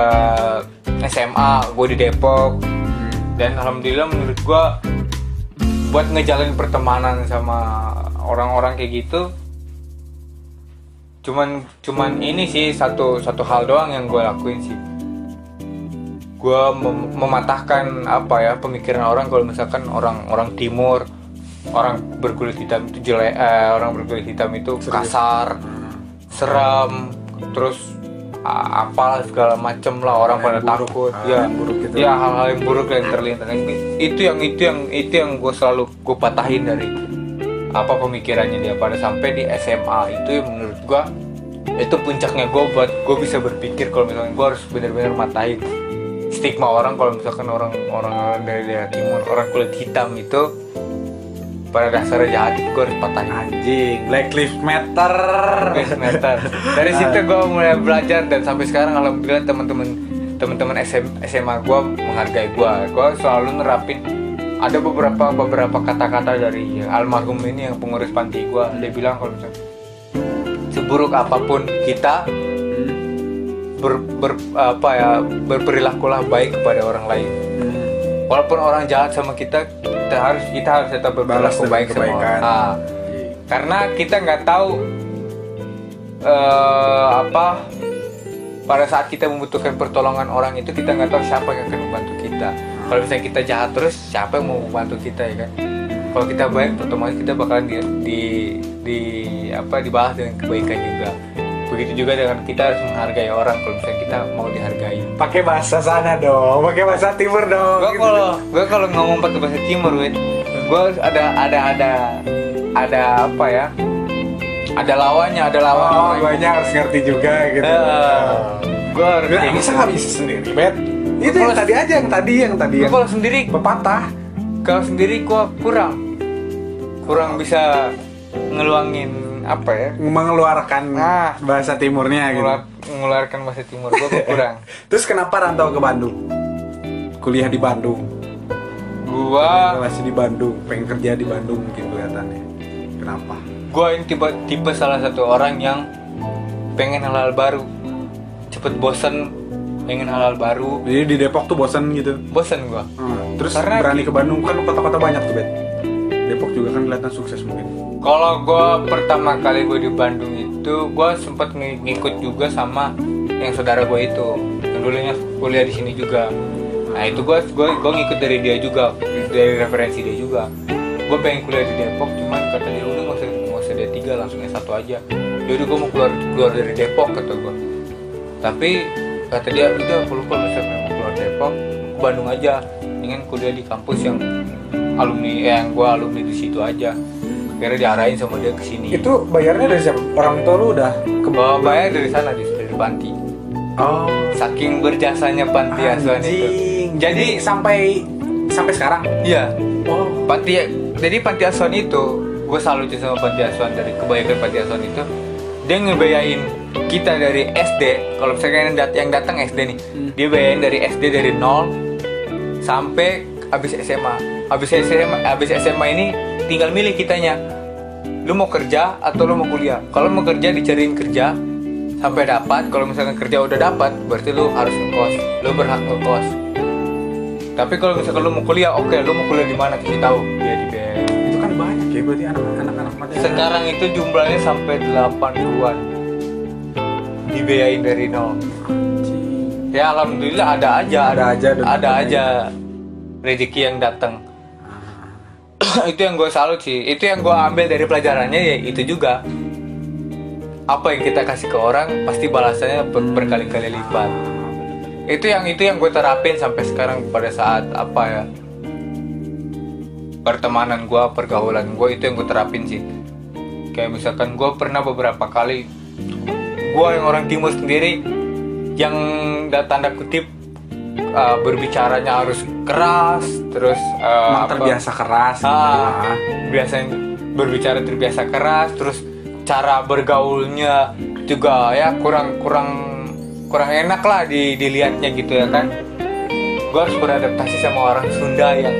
Speaker 4: SMA gue di Depok. Dan alhamdulillah menurut gue buat ngejalin pertemanan sama orang-orang kayak gitu cuman cuman ini sih satu satu hal doang yang gue lakuin sih. Gue mem- mematahkan apa ya pemikiran orang kalau misalkan orang orang timur orang berkulit hitam itu jelek eh, orang berkulit hitam itu kasar seram terus apalah segala macem lah orang pada takut
Speaker 3: hal
Speaker 4: ya.
Speaker 3: yang buruk gitu.
Speaker 4: ya hal-hal yang buruk yang terlintas. Itu yang itu yang itu yang gue selalu gue patahin dari apa pemikirannya dia. Pada sampai di SMA itu yang menurut gue itu puncaknya gue buat gue bisa berpikir kalau misalnya gue harus benar-benar matahin stigma orang. Kalau misalkan orang orang orang dari daerah timur orang kulit hitam itu pada dasarnya jahat gue harus patahin
Speaker 3: Anjing, Black Lives Matter.
Speaker 4: Guys, meter. Dari situ gue mulai belajar dan sampai sekarang alhamdulillah teman-teman teman-teman SM, SMA gue menghargai gue. Gue selalu nerapin ada beberapa beberapa kata-kata dari almarhum ini yang pengurus panti gue. Dia bilang kalau misalnya seburuk apa pun kita ber, ber- apa ya berperilakulah baik kepada orang lain.
Speaker 3: Hmm.
Speaker 4: Walaupun orang jahat sama kita, kita harus kita harus tetap
Speaker 3: Balas
Speaker 4: berperilaku
Speaker 3: dengan
Speaker 4: baik
Speaker 3: kebaikan.
Speaker 4: orang. Ah karena kita nggak tahu eh apa pada saat kita membutuhkan pertolongan orang itu kita nggak tahu siapa yang akan membantu kita. Kalau misalnya kita jahat terus siapa yang mau membantu kita ya kan? Kalau kita baik otomatis kita bakalan di, di, di apa dibalas dengan kebaikan juga begitu juga dengan kita harus menghargai orang kalau misalnya kita mau dihargai
Speaker 3: Pakai bahasa sana dong, pakai bahasa timur dong.
Speaker 4: gue
Speaker 3: gitu.
Speaker 4: kalau gue kalau ngomong pakai bahasa timur gue ada ada ada ada apa ya ada lawannya ada lawan
Speaker 3: Oh, banyak harus ngerti juga gitu.
Speaker 4: gue harus kayak
Speaker 3: masa
Speaker 4: gitu.
Speaker 3: nggak bisa sendiri, Bet? Itu yang tadi aja, yang tadi, yang tadi yang
Speaker 4: kalau sendiri
Speaker 3: pepatah.
Speaker 4: kalau sendiri gue kurang kurang bisa ngeluangin apa ya
Speaker 3: mengeluarkan
Speaker 4: Ah.
Speaker 3: bahasa timurnya gitu.
Speaker 4: ngeluar, mengeluarkan bahasa timur gue kurang
Speaker 3: Terus kenapa rantau ke Bandung? Kuliah di Bandung.
Speaker 4: gua
Speaker 3: Masih di Bandung, pengen kerja di Bandung mungkin kelihatannya. Kenapa?
Speaker 4: gua ini tipe tipe salah satu orang yang pengen hal-hal baru cepet bosen pengen hal-hal baru
Speaker 3: Jadi di Depok tuh bosan gitu.
Speaker 4: bosen gua
Speaker 3: Hmm, Terus
Speaker 4: Karena
Speaker 3: berani ke Bandung kan kota-kota banyak tuh, Bet. Depok juga kan kelihatan sukses mungkin.
Speaker 4: Kalau gua pertama kali gue di Bandung itu, gua sempat ng- ngikut juga sama yang saudara gue itu, yang dulunya kuliah di sini juga. Nah itu gua gua gua ngikut dari dia juga, dari referensi dia juga. Gue pengen kuliah di Depok, cuman kata dia udah nggak usah nggak usah D3 langsung S1 aja. Jadi gue mau keluar keluar dari Depok kata gue. Tapi kata dia udah kalau kalau misalnya mau keluar Depok, ke Bandung aja. Ingin kuliah di kampus yang alumni yang gue alumni di situ aja. Akhirnya diarahin sama dia ke sini.
Speaker 3: Itu bayarnya dari siapa? Orang tua lu udah ke
Speaker 4: Bawa bayar dari sana di dari panti.
Speaker 3: Oh,
Speaker 4: Saking berjasanya panti asuhan itu.
Speaker 3: Jadi sampai sampai sekarang.
Speaker 4: Iya.
Speaker 3: Oh,
Speaker 4: Panti jadi panti asuhan itu gue salut sih sama panti asuhan dari kebaikan panti asuhan itu dia ngebayain kita dari SD kalau misalkan yang, dat yang datang SD nih dia bayain dari SD dari nol sampai habis SMA habis SMA habis SMA ini tinggal milih kitanya. Lu mau kerja atau lu mau kuliah? Kalau mau kerja dicariin kerja sampai dapat. Kalau misalkan kerja udah dapat berarti lu harus ngekos. Lu berhak ngekos. Tapi kalau misalkan lu mau kuliah oke lu mau kuliah di mana? Kasih tahu. Dia di BM
Speaker 3: itu kan banyak ya berarti anak-anak anak
Speaker 4: sekarang itu jumlahnya sampai 80-an dibiayain dari nol. Ya alhamdulillah ada aja.
Speaker 3: Ada aja, ada aja
Speaker 4: rezeki yang datang itu yang gue salut sih. Itu yang gue ambil dari pelajarannya ya itu juga. Apa yang kita kasih ke orang pasti balasannya ber- berkali-kali lipat. Itu yang itu yang gue terapin sampai sekarang pada saat apa ya pertemanan gue pergaulan gue itu yang gue terapin sih. Kayak misalkan gue pernah beberapa kali gue yang orang timur sendiri yang da- tanda kutip uh, berbicaranya harus keras terus uh,
Speaker 3: emang
Speaker 4: apa-
Speaker 3: terbiasa keras gitu
Speaker 4: Ah,
Speaker 3: ya.
Speaker 4: biasanya berbicara terbiasa keras terus cara bergaulnya juga ya kurang kurang kurang enak lah di dilihatnya gitu ya kan. Gue harus beradaptasi sama orang Sunda yang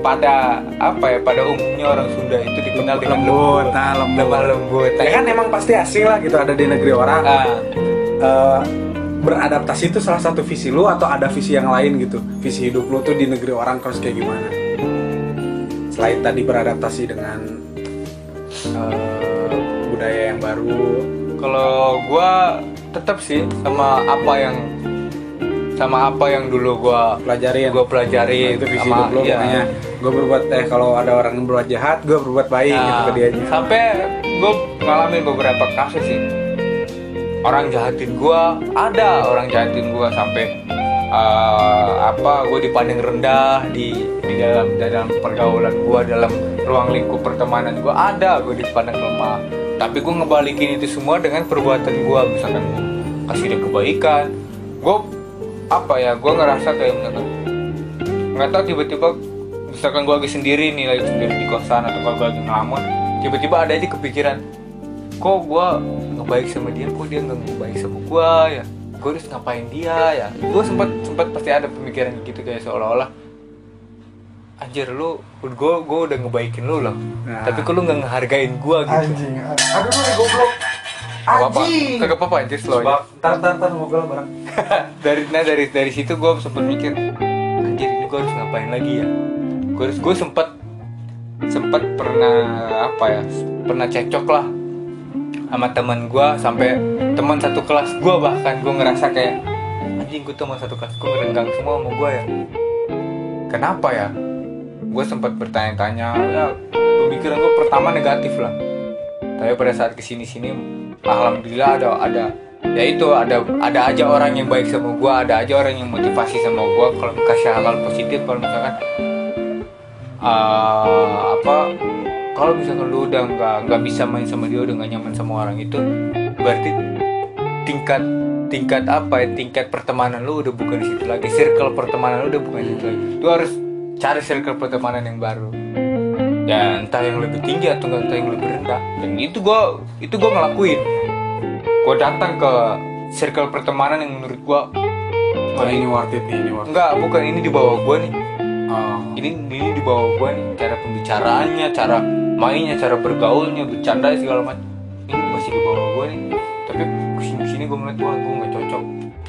Speaker 4: pada apa ya pada umumnya orang Sunda itu dikenal dengan
Speaker 3: lembut
Speaker 4: lembut.
Speaker 3: nah lembut
Speaker 4: lembut.
Speaker 3: Ya kan emang pasti asing lah gitu ada di negeri orang.
Speaker 4: Ah,
Speaker 3: Eh, beradaptasi itu salah satu visi lu atau ada visi yang lain gitu? Visi hidup lu tuh di negeri orang harus kayak gimana? Selain tadi beradaptasi dengan eh, budaya yang baru.
Speaker 4: Kalau gue tetap sih sama apa yang sama apa yang dulu gue
Speaker 3: pelajarin.
Speaker 4: gue pelajari
Speaker 3: Nah, itu visi
Speaker 4: sama
Speaker 3: hidup lu
Speaker 4: iya.
Speaker 3: makanya gue berbuat eh kalau ada orang yang berbuat jahat gue berbuat baik gitu
Speaker 4: Nah,
Speaker 3: ke dianya.
Speaker 4: sampai gue ngalamin beberapa kasus sih orang jahatin gue ada orang jahatin gue sampai eh, apa gue dipandang rendah di di dalam dalam pergaulan gue dalam ruang lingkup pertemanan gue ada gue dipandang lemah. Tapi gue ngebalikin itu semua dengan perbuatan gue misalkan kasih dia kebaikan gue apa ya gue ngerasa kayak misalkan nggak tahu tiba-tiba misalkan gue lagi sendiri nih lagi sendiri di kosan atau kalau gue lagi ngelamun tiba-tiba ada aja kepikiran kok gue ngebaik sama dia kok dia nggak ngebaik sama gue ya. Gue harus ngapain dia ya. Gue sempat sempat pasti ada pemikiran gitu kayak seolah-olah anjir lu gue gue udah ngebaikin lu loh.
Speaker 3: Nah.
Speaker 4: tapi kok lu nggak ngehargain gue gitu?
Speaker 3: Anjing aduh lu goblok. Anjing.
Speaker 4: Kagak apa-apa anjir slow aja.
Speaker 3: Ntar ntar ntar ngobrol bareng.
Speaker 4: Dari nah dari dari situ gue sempat mikir anjir ini gue harus ngapain lagi ya? Gue harus gue sempat sempat pernah apa ya pernah cekcok lah sama teman gue sampai teman satu kelas gue bahkan gue ngerasa kayak anjing gue teman satu kelas gue ngerenggang semua sama gue ya. Kenapa ya? Gue sempat bertanya-tanya ya pemikiran gue pertama negatif lah. Tapi pada saat ke sini sini alhamdulillah ada ada ya itu ada ada aja orang yang baik sama gue ada aja orang yang motivasi sama gue kalau kasih hal-hal positif kalau misalkan eh, apa kalau misalkan lu udah nggak nggak bisa main sama dia udah nggak nyaman sama orang itu berarti tingkat tingkat apa ya? Tingkat pertemanan lu udah bukan di situ lagi. Circle pertemanan lu udah bukan di situ lagi. Lu harus cari circle pertemanan yang baru. Ya entah yang lebih tinggi atau entah yang lebih rendah. Dan itu gua itu gua ngelakuin. Gua datang ke circle pertemanan yang menurut gua
Speaker 3: oh ini worth it ini worth it.
Speaker 4: Enggak bukan ini di bawah gua nih
Speaker 3: oh.
Speaker 4: ini ini di bawah gua nih cara pembicaraannya cara mainnya cara bergaulnya bercanda segala macam. Ini masih di bawah gua nih. Tapi ke sini sini gua ngeliat wah gua nggak cocok.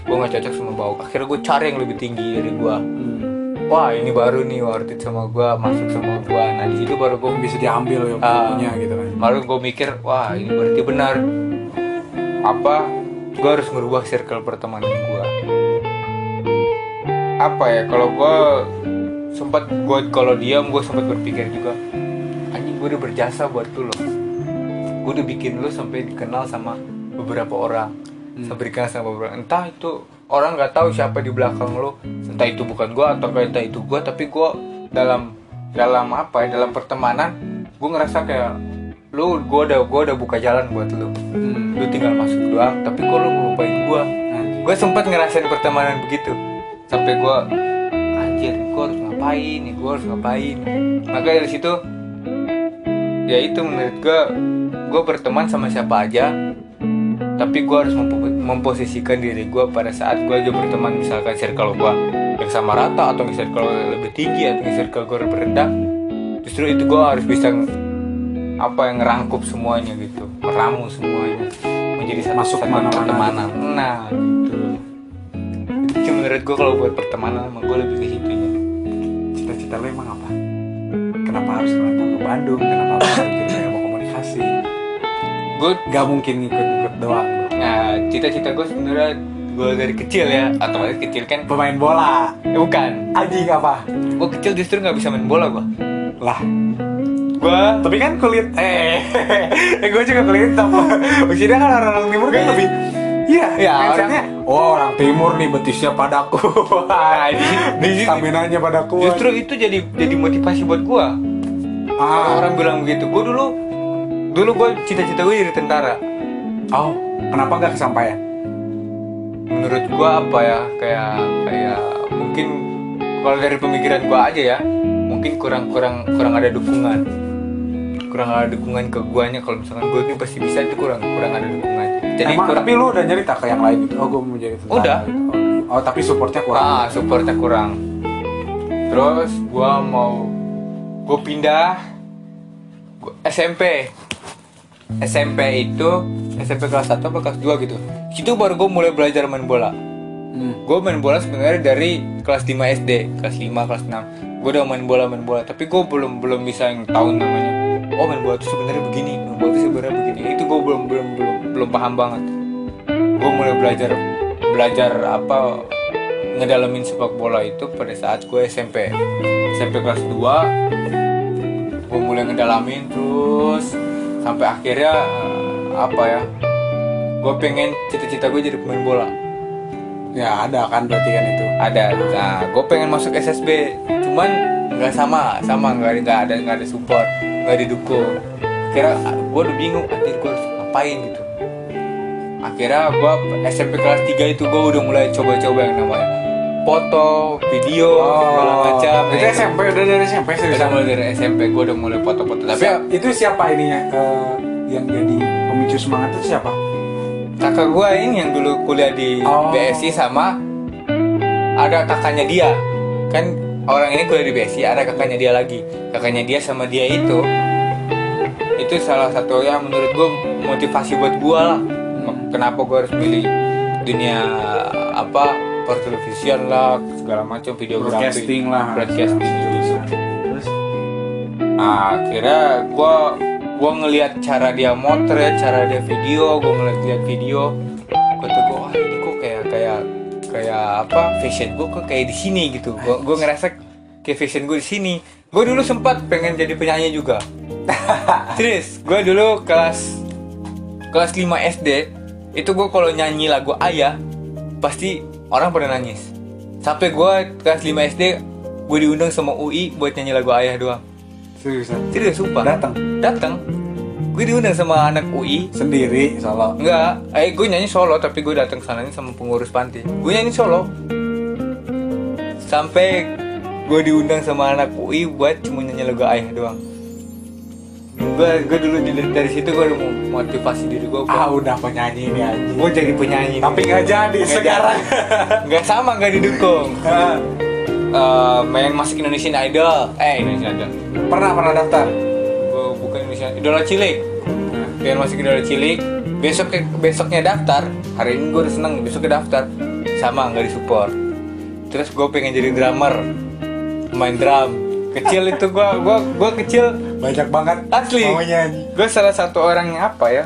Speaker 4: Gua nggak cocok sama bawah. Akhirnya gua cari yang lebih tinggi dari gua.
Speaker 3: Hmm.
Speaker 4: wah ini baru nih worth it sama gua masuk sama gua. Nah di situ baru gua
Speaker 3: bisa diambil ya
Speaker 4: Ah.
Speaker 3: punya gitu kan.
Speaker 4: baru gue mikir wah ini berarti benar. Apa? Gue harus merubah circle pertemanan gue apa ya kalau gue sempat gue kalau diam gue sempat berpikir juga anjing gue udah berjasa buat lu loh. Gue udah bikin lu sampai dikenal sama beberapa orang sampai dikenal sama beberapa entah itu orang nggak tahu siapa di belakang lu entah itu bukan gue atau entah itu gue tapi gue dalam dalam apa ya dalam pertemanan gue ngerasa kayak lu gue udah gue udah buka jalan buat lu.
Speaker 3: Hmm.
Speaker 4: lu tinggal masuk doang tapi kok lu ngelupain gue
Speaker 3: Anjing.
Speaker 4: gue sempat ngerasain pertemanan begitu sampai gue ngapain nih gue harus ngapain. Maka dari situ ya itu menurut gue gue berteman sama siapa aja tapi gue harus mempo- memposisikan diri gue pada saat gue aja berteman misalkan circle gue yang sama rata atau circle lebih tinggi atau circle gue lebih rendah justru itu gue harus bisa apa yang ngerangkup semuanya gitu meramu semuanya menjadi satu
Speaker 3: Masuk
Speaker 4: ke
Speaker 3: mana-mana.
Speaker 4: pertemanan. Nah itu itu menurut gue kalau buat pertemanan emang gue lebih ke situnya
Speaker 3: cita-cita lo emang apa? Kenapa harus ngerantau ke Bandung? Kenapa harus jadi ilmu komunikasi?
Speaker 4: Gue
Speaker 3: gak mungkin ngikut-ngikut doang.
Speaker 4: Nah cita-cita gue sebenarnya gue dari kecil ya. Atau dari kecil kan
Speaker 3: pemain bola.
Speaker 4: Eh, bukan.
Speaker 3: Anjing apa?
Speaker 4: Gue kecil justru nggak bisa main bola gue
Speaker 3: lah.
Speaker 4: Gue
Speaker 3: tapi kan kulit eh eh gue juga kulit hitam. Maksudnya kan orang-orang timur kan lebih iya
Speaker 4: Ya,
Speaker 3: mindsetnya oh orang timur nih betisnya padaku.
Speaker 4: Di- di-
Speaker 3: stamina-nya padaku.
Speaker 4: Justru itu jadi jadi motivasi buat gue
Speaker 3: ah,
Speaker 4: orang bilang begitu gue dulu dulu gue cita-cita gue jadi tentara.
Speaker 3: Oh kenapa nggak kesampaian?
Speaker 4: Menurut gue apa ya kayak kayak mungkin kalau dari pemikiran gue aja ya mungkin kurang kurang kurang ada dukungan. Kurang ada dukungan ke guanya kalau misalkan gue ini pasti bisa itu kurang kurang ada dukungan jadi
Speaker 3: Emang,
Speaker 4: kurang
Speaker 3: tapi lu udah nyerita ke yang lain gitu oh gue mau jadi tentara
Speaker 4: Udah.
Speaker 3: gitu. oh, oh tapi supportnya kurang.
Speaker 4: Ah supportnya kurang. Terus gue mau gue pindah. Gua, SMP SMP itu SMP kelas 1 atau kelas 2 gitu. Situ baru gue mulai belajar main bola.
Speaker 3: Hmm.
Speaker 4: gue main bola sebenarnya dari kelas 5 SD kelas 5 kelas 6 gue udah main bola main bola tapi gue belum belum bisa yang tahu namanya. Oh main bola itu sebenarnya begini main bola itu sebenarnya begini. Itu gue belum belum belum belum paham banget. Gue mulai belajar belajar apa ngedalamin sepak bola itu pada saat gue SMP. SMP kelas 2 gue mulai ngedalamin terus sampai akhirnya eh, apa ya gue pengen cita-cita gue jadi pemain bola.
Speaker 3: Ya ada kan berarti kan itu?
Speaker 4: Ada. Nah gue pengen masuk SSB cuman nggak sama sama nggak nggak ada nggak ada support nggak didukung. Kira gue udah bingung anjir gue harus ngapain gitu akhirnya gue SMP kelas 3 itu gue udah mulai coba-coba yang namanya foto video segala macam.
Speaker 3: Oh, itu
Speaker 4: Nah,
Speaker 3: SMP udah dari SMP
Speaker 4: udah
Speaker 3: seriusan
Speaker 4: mulai dari SMP gue udah mulai foto-foto. Tapi
Speaker 3: Siap- itu siapa ininya eh, yang jadi pemicu semangat itu siapa?
Speaker 4: Kakak gue ini yang dulu kuliah di
Speaker 3: Oh.
Speaker 4: BSI sama ada kakaknya dia. Kan orang ini kuliah di BSI ada kakaknya dia lagi. Kakaknya dia sama dia itu itu salah satu yang menurut gue motivasi buat gue lah kenapa gue harus milih dunia apa pertelevisian lah segala macam videografi
Speaker 3: broadcasting lah
Speaker 4: broadcasting gitu
Speaker 3: terus
Speaker 4: Nah, akhirnya gue gua ngelihat cara dia motret, cara dia video, gue ngeliat lihat video, gue tuh gue, wah ini kok kayak kayak kayak apa fashion gue kok kayak di sini gitu. Gue gue ngerasa kayak fashion gue di sini. Gue dulu sempat pengen jadi penyanyi juga. Serius, gue dulu kelas kelas 5 SD itu gue kalau nyanyi lagu ayah pasti orang pada nangis. Sampai gue kelas 5 SD gue diundang sama UI buat nyanyi lagu ayah doang.
Speaker 3: seriusan
Speaker 4: Serius sumpah.
Speaker 3: Datang?
Speaker 4: Datang. Gue diundang sama anak UI
Speaker 3: sendiri solo?
Speaker 4: Enggak. Eh gue nyanyi solo Tapi gue datang sananya sama pengurus panti. Gue nyanyi solo. Sampai Gue diundang sama anak UI Buat cuma nyanyi lagu ayah doang Gue gue dulu dari, dari situ gue udah motivasi diri gue
Speaker 3: ah udah penyanyi ini aja
Speaker 4: Gue jadi penyanyi
Speaker 3: tapi nggak jadi
Speaker 4: Nggak
Speaker 3: sekarang.
Speaker 4: Nggak sama nggak didukung. Eh, Main masuk Indonesian Idol. Eh Indonesian Idol.
Speaker 3: Pernah pernah daftar?
Speaker 4: Gue bukan Indonesia Idola Cilik. Pengen masuk idola cilik. Besok besoknya daftar. Hari ini gue udah seneng besoknya daftar. Sama nggak disupport. Terus gue pengen jadi drummer. Main drum. Kecil itu gue gue gue kecil
Speaker 3: banyak banget
Speaker 4: asli.
Speaker 3: mau nyanyi
Speaker 4: gue salah satu orang yang apa ya?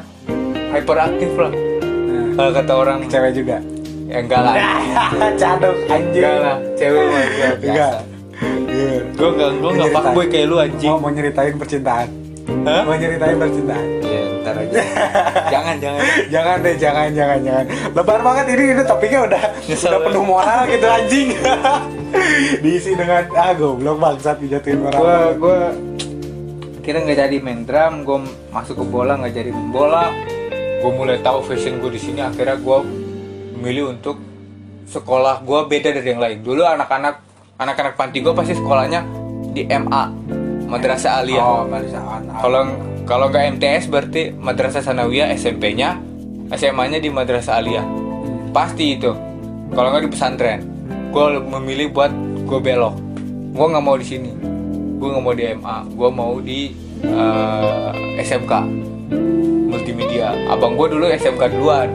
Speaker 4: Hyperaktif lah.
Speaker 3: Nah,
Speaker 4: kalau kata orang
Speaker 3: cewek juga.
Speaker 4: Ya enggak lah.
Speaker 3: Cadok anjing.
Speaker 4: Enggak lah cewek mah ya
Speaker 3: enggak. Iya.
Speaker 4: gue enggak gue enggak fuckboy kayak lu anjing.
Speaker 3: Mau mau nyeritain percintaan.
Speaker 4: Hah?
Speaker 3: mau nyeritain percintaan.
Speaker 4: Ya ntar aja. Jangan jangan.
Speaker 3: Jangan deh jangan jangan jangan. Lebar banget ini ini topiknya udah
Speaker 4: Nyesel
Speaker 3: udah
Speaker 4: ya.
Speaker 3: penuh moral gitu anjing. Diisi dengan ah goblok bangsat dijatuhin orang.
Speaker 4: Gue gue kira nggak jadi main drum gue masuk ke bola nggak jadi main bola. Gue mulai tahu fashion gue di sini akhirnya gue memilih untuk sekolah. Gue beda dari yang lain. Dulu anak-anak anak-anak panti gue pasti sekolahnya di MA madrasah aliyah.
Speaker 3: Oh
Speaker 4: kalau kalau nggak MTS berarti madrasah sanawiyah SMP-nya SMA-nya di madrasah aliyah. Pasti itu. Kalau nggak di pesantren gue memilih buat gue belok. Gue nggak mau di sini gue nggak mau di MA gue mau di eh, SMK multimedia abang gue dulu SMK duluan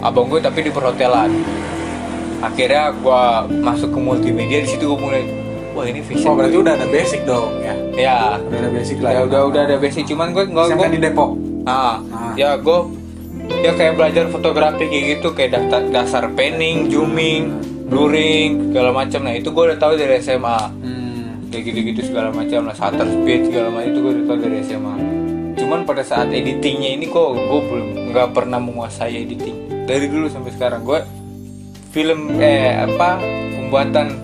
Speaker 4: abang gue tapi di perhotelan akhirnya gue masuk ke multimedia di situ gue mulai wah ini
Speaker 3: Oh
Speaker 4: vision
Speaker 3: berarti
Speaker 4: gue.
Speaker 3: udah ada basic dong ya.
Speaker 4: ya
Speaker 3: Udah ada basic lah.
Speaker 4: ya udah udah ada basic cuman gue nggak gue
Speaker 3: di Depok.
Speaker 4: ah,
Speaker 3: Ah.
Speaker 4: ya gue ya kayak belajar fotografi kayak gitu kayak dasar dasar panning zooming blurring segala macam nah itu gue udah tahu dari SMA
Speaker 3: Hmm.
Speaker 4: Kayak gitu-gitu segala macam lah shutter speed segala macam itu gue udah tahu dari SMA cuman pada saat editingnya ini kok gue belum nggak pernah menguasai editing dari dulu sampai sekarang gue film eh apa pembuatan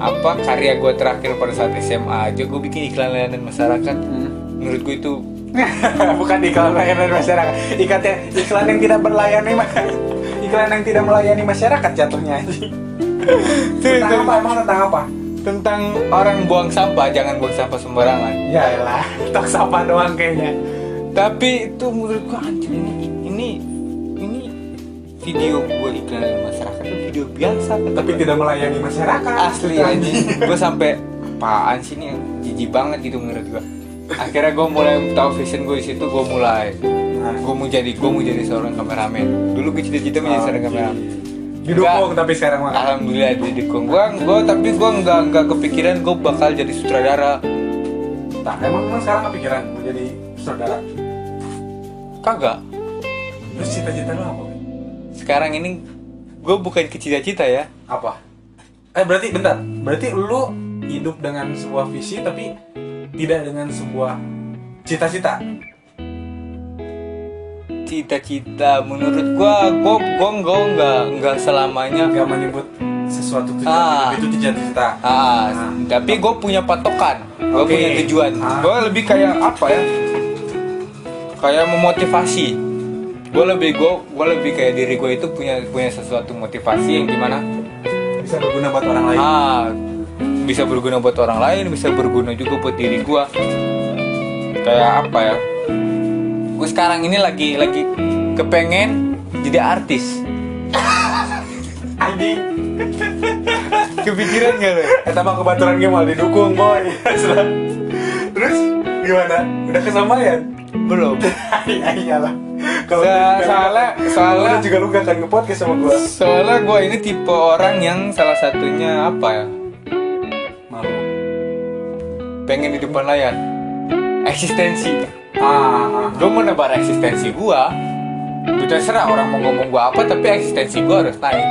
Speaker 4: apa karya gue terakhir pada saat SMA aja gue bikin iklan layanan masyarakat menurut gue itu
Speaker 3: Bukan iklan layanan masyarakat. Ikatnya iklan yang tidak berlayani iklan yang tidak melayani masyarakat jatuhnya. tentang apa? Emang tentang apa?
Speaker 4: Tentang orang buang sampah jangan buang sampah sembarangan.
Speaker 3: Ya elah, tok sampah doang kayaknya.
Speaker 4: tapi itu menurut gua anjir ini ini ini video gue iklan layanan masyarakat itu video biasa.
Speaker 3: Tapi tidak melayani masyarakat.
Speaker 4: asli anjing gue sampai apaan sih ini jijik banget gitu menurut gue akhirnya gue mulai tahu vision gue di situ gue mulai
Speaker 3: Nah,
Speaker 4: gue mau jadi gue mau jadi seorang kameramen. Dulu gue cita-cita menjadi seorang kameramen
Speaker 3: didukung tapi sekarang mah.
Speaker 4: alhamdulillah didukung gue gue tapi gue nggak nggak kepikiran gue bakal jadi sutradara
Speaker 3: Nah, emang emang sekarang kepikiran mau jadi saudara.
Speaker 4: kagak
Speaker 3: Terus cita-cita lu apa?
Speaker 4: sekarang ini gue bukan ke cita-cita ya
Speaker 3: Apa? Eh berarti bentar. Berarti lu hidup dengan sebuah visi tapi tidak dengan sebuah cita-cita.
Speaker 4: Cita-cita menurut gue gue gue nggak nggak nggak selamanya
Speaker 3: Gak menyebut sesuatu tujuan
Speaker 4: Ah.
Speaker 3: itu cita-cita.
Speaker 4: Ah,
Speaker 3: Nah.
Speaker 4: tapi gue punya patokan, gue
Speaker 3: Oke.
Speaker 4: punya tujuan.
Speaker 3: Ah.
Speaker 4: Gue lebih kayak apa ya? Kayak memotivasi. Gue lebih gue gue lebih kayak diri gue itu punya punya sesuatu motivasi yang di mana
Speaker 3: Bisa berguna buat orang lain.
Speaker 4: ah bisa berguna buat orang lain, bisa berguna juga buat diri gue. Kayak apa ya? Gue sekarang ini lagi lagi kepengen jadi artis.
Speaker 3: Anjing.
Speaker 4: Kepikiran gak lo?
Speaker 3: Kita mah kebetulan gue malah didukung boy. Terus gimana? Udah kesampaian?
Speaker 4: Belum.
Speaker 3: Iya iyalah. Kalau
Speaker 4: So- soalnya- soalnya-
Speaker 3: juga lu gak akan nge-podcast sama gua.
Speaker 4: Soalnya gue ini tipe orang yang salah satunya apa ya?
Speaker 3: Malu.
Speaker 4: Pengen di depan layar. Eksistensi.
Speaker 3: Ah.
Speaker 4: Gue mau nebar eksistensi gue. Itu terserah orang mau ngomong gue apa, tapi eksistensi gue harus naik.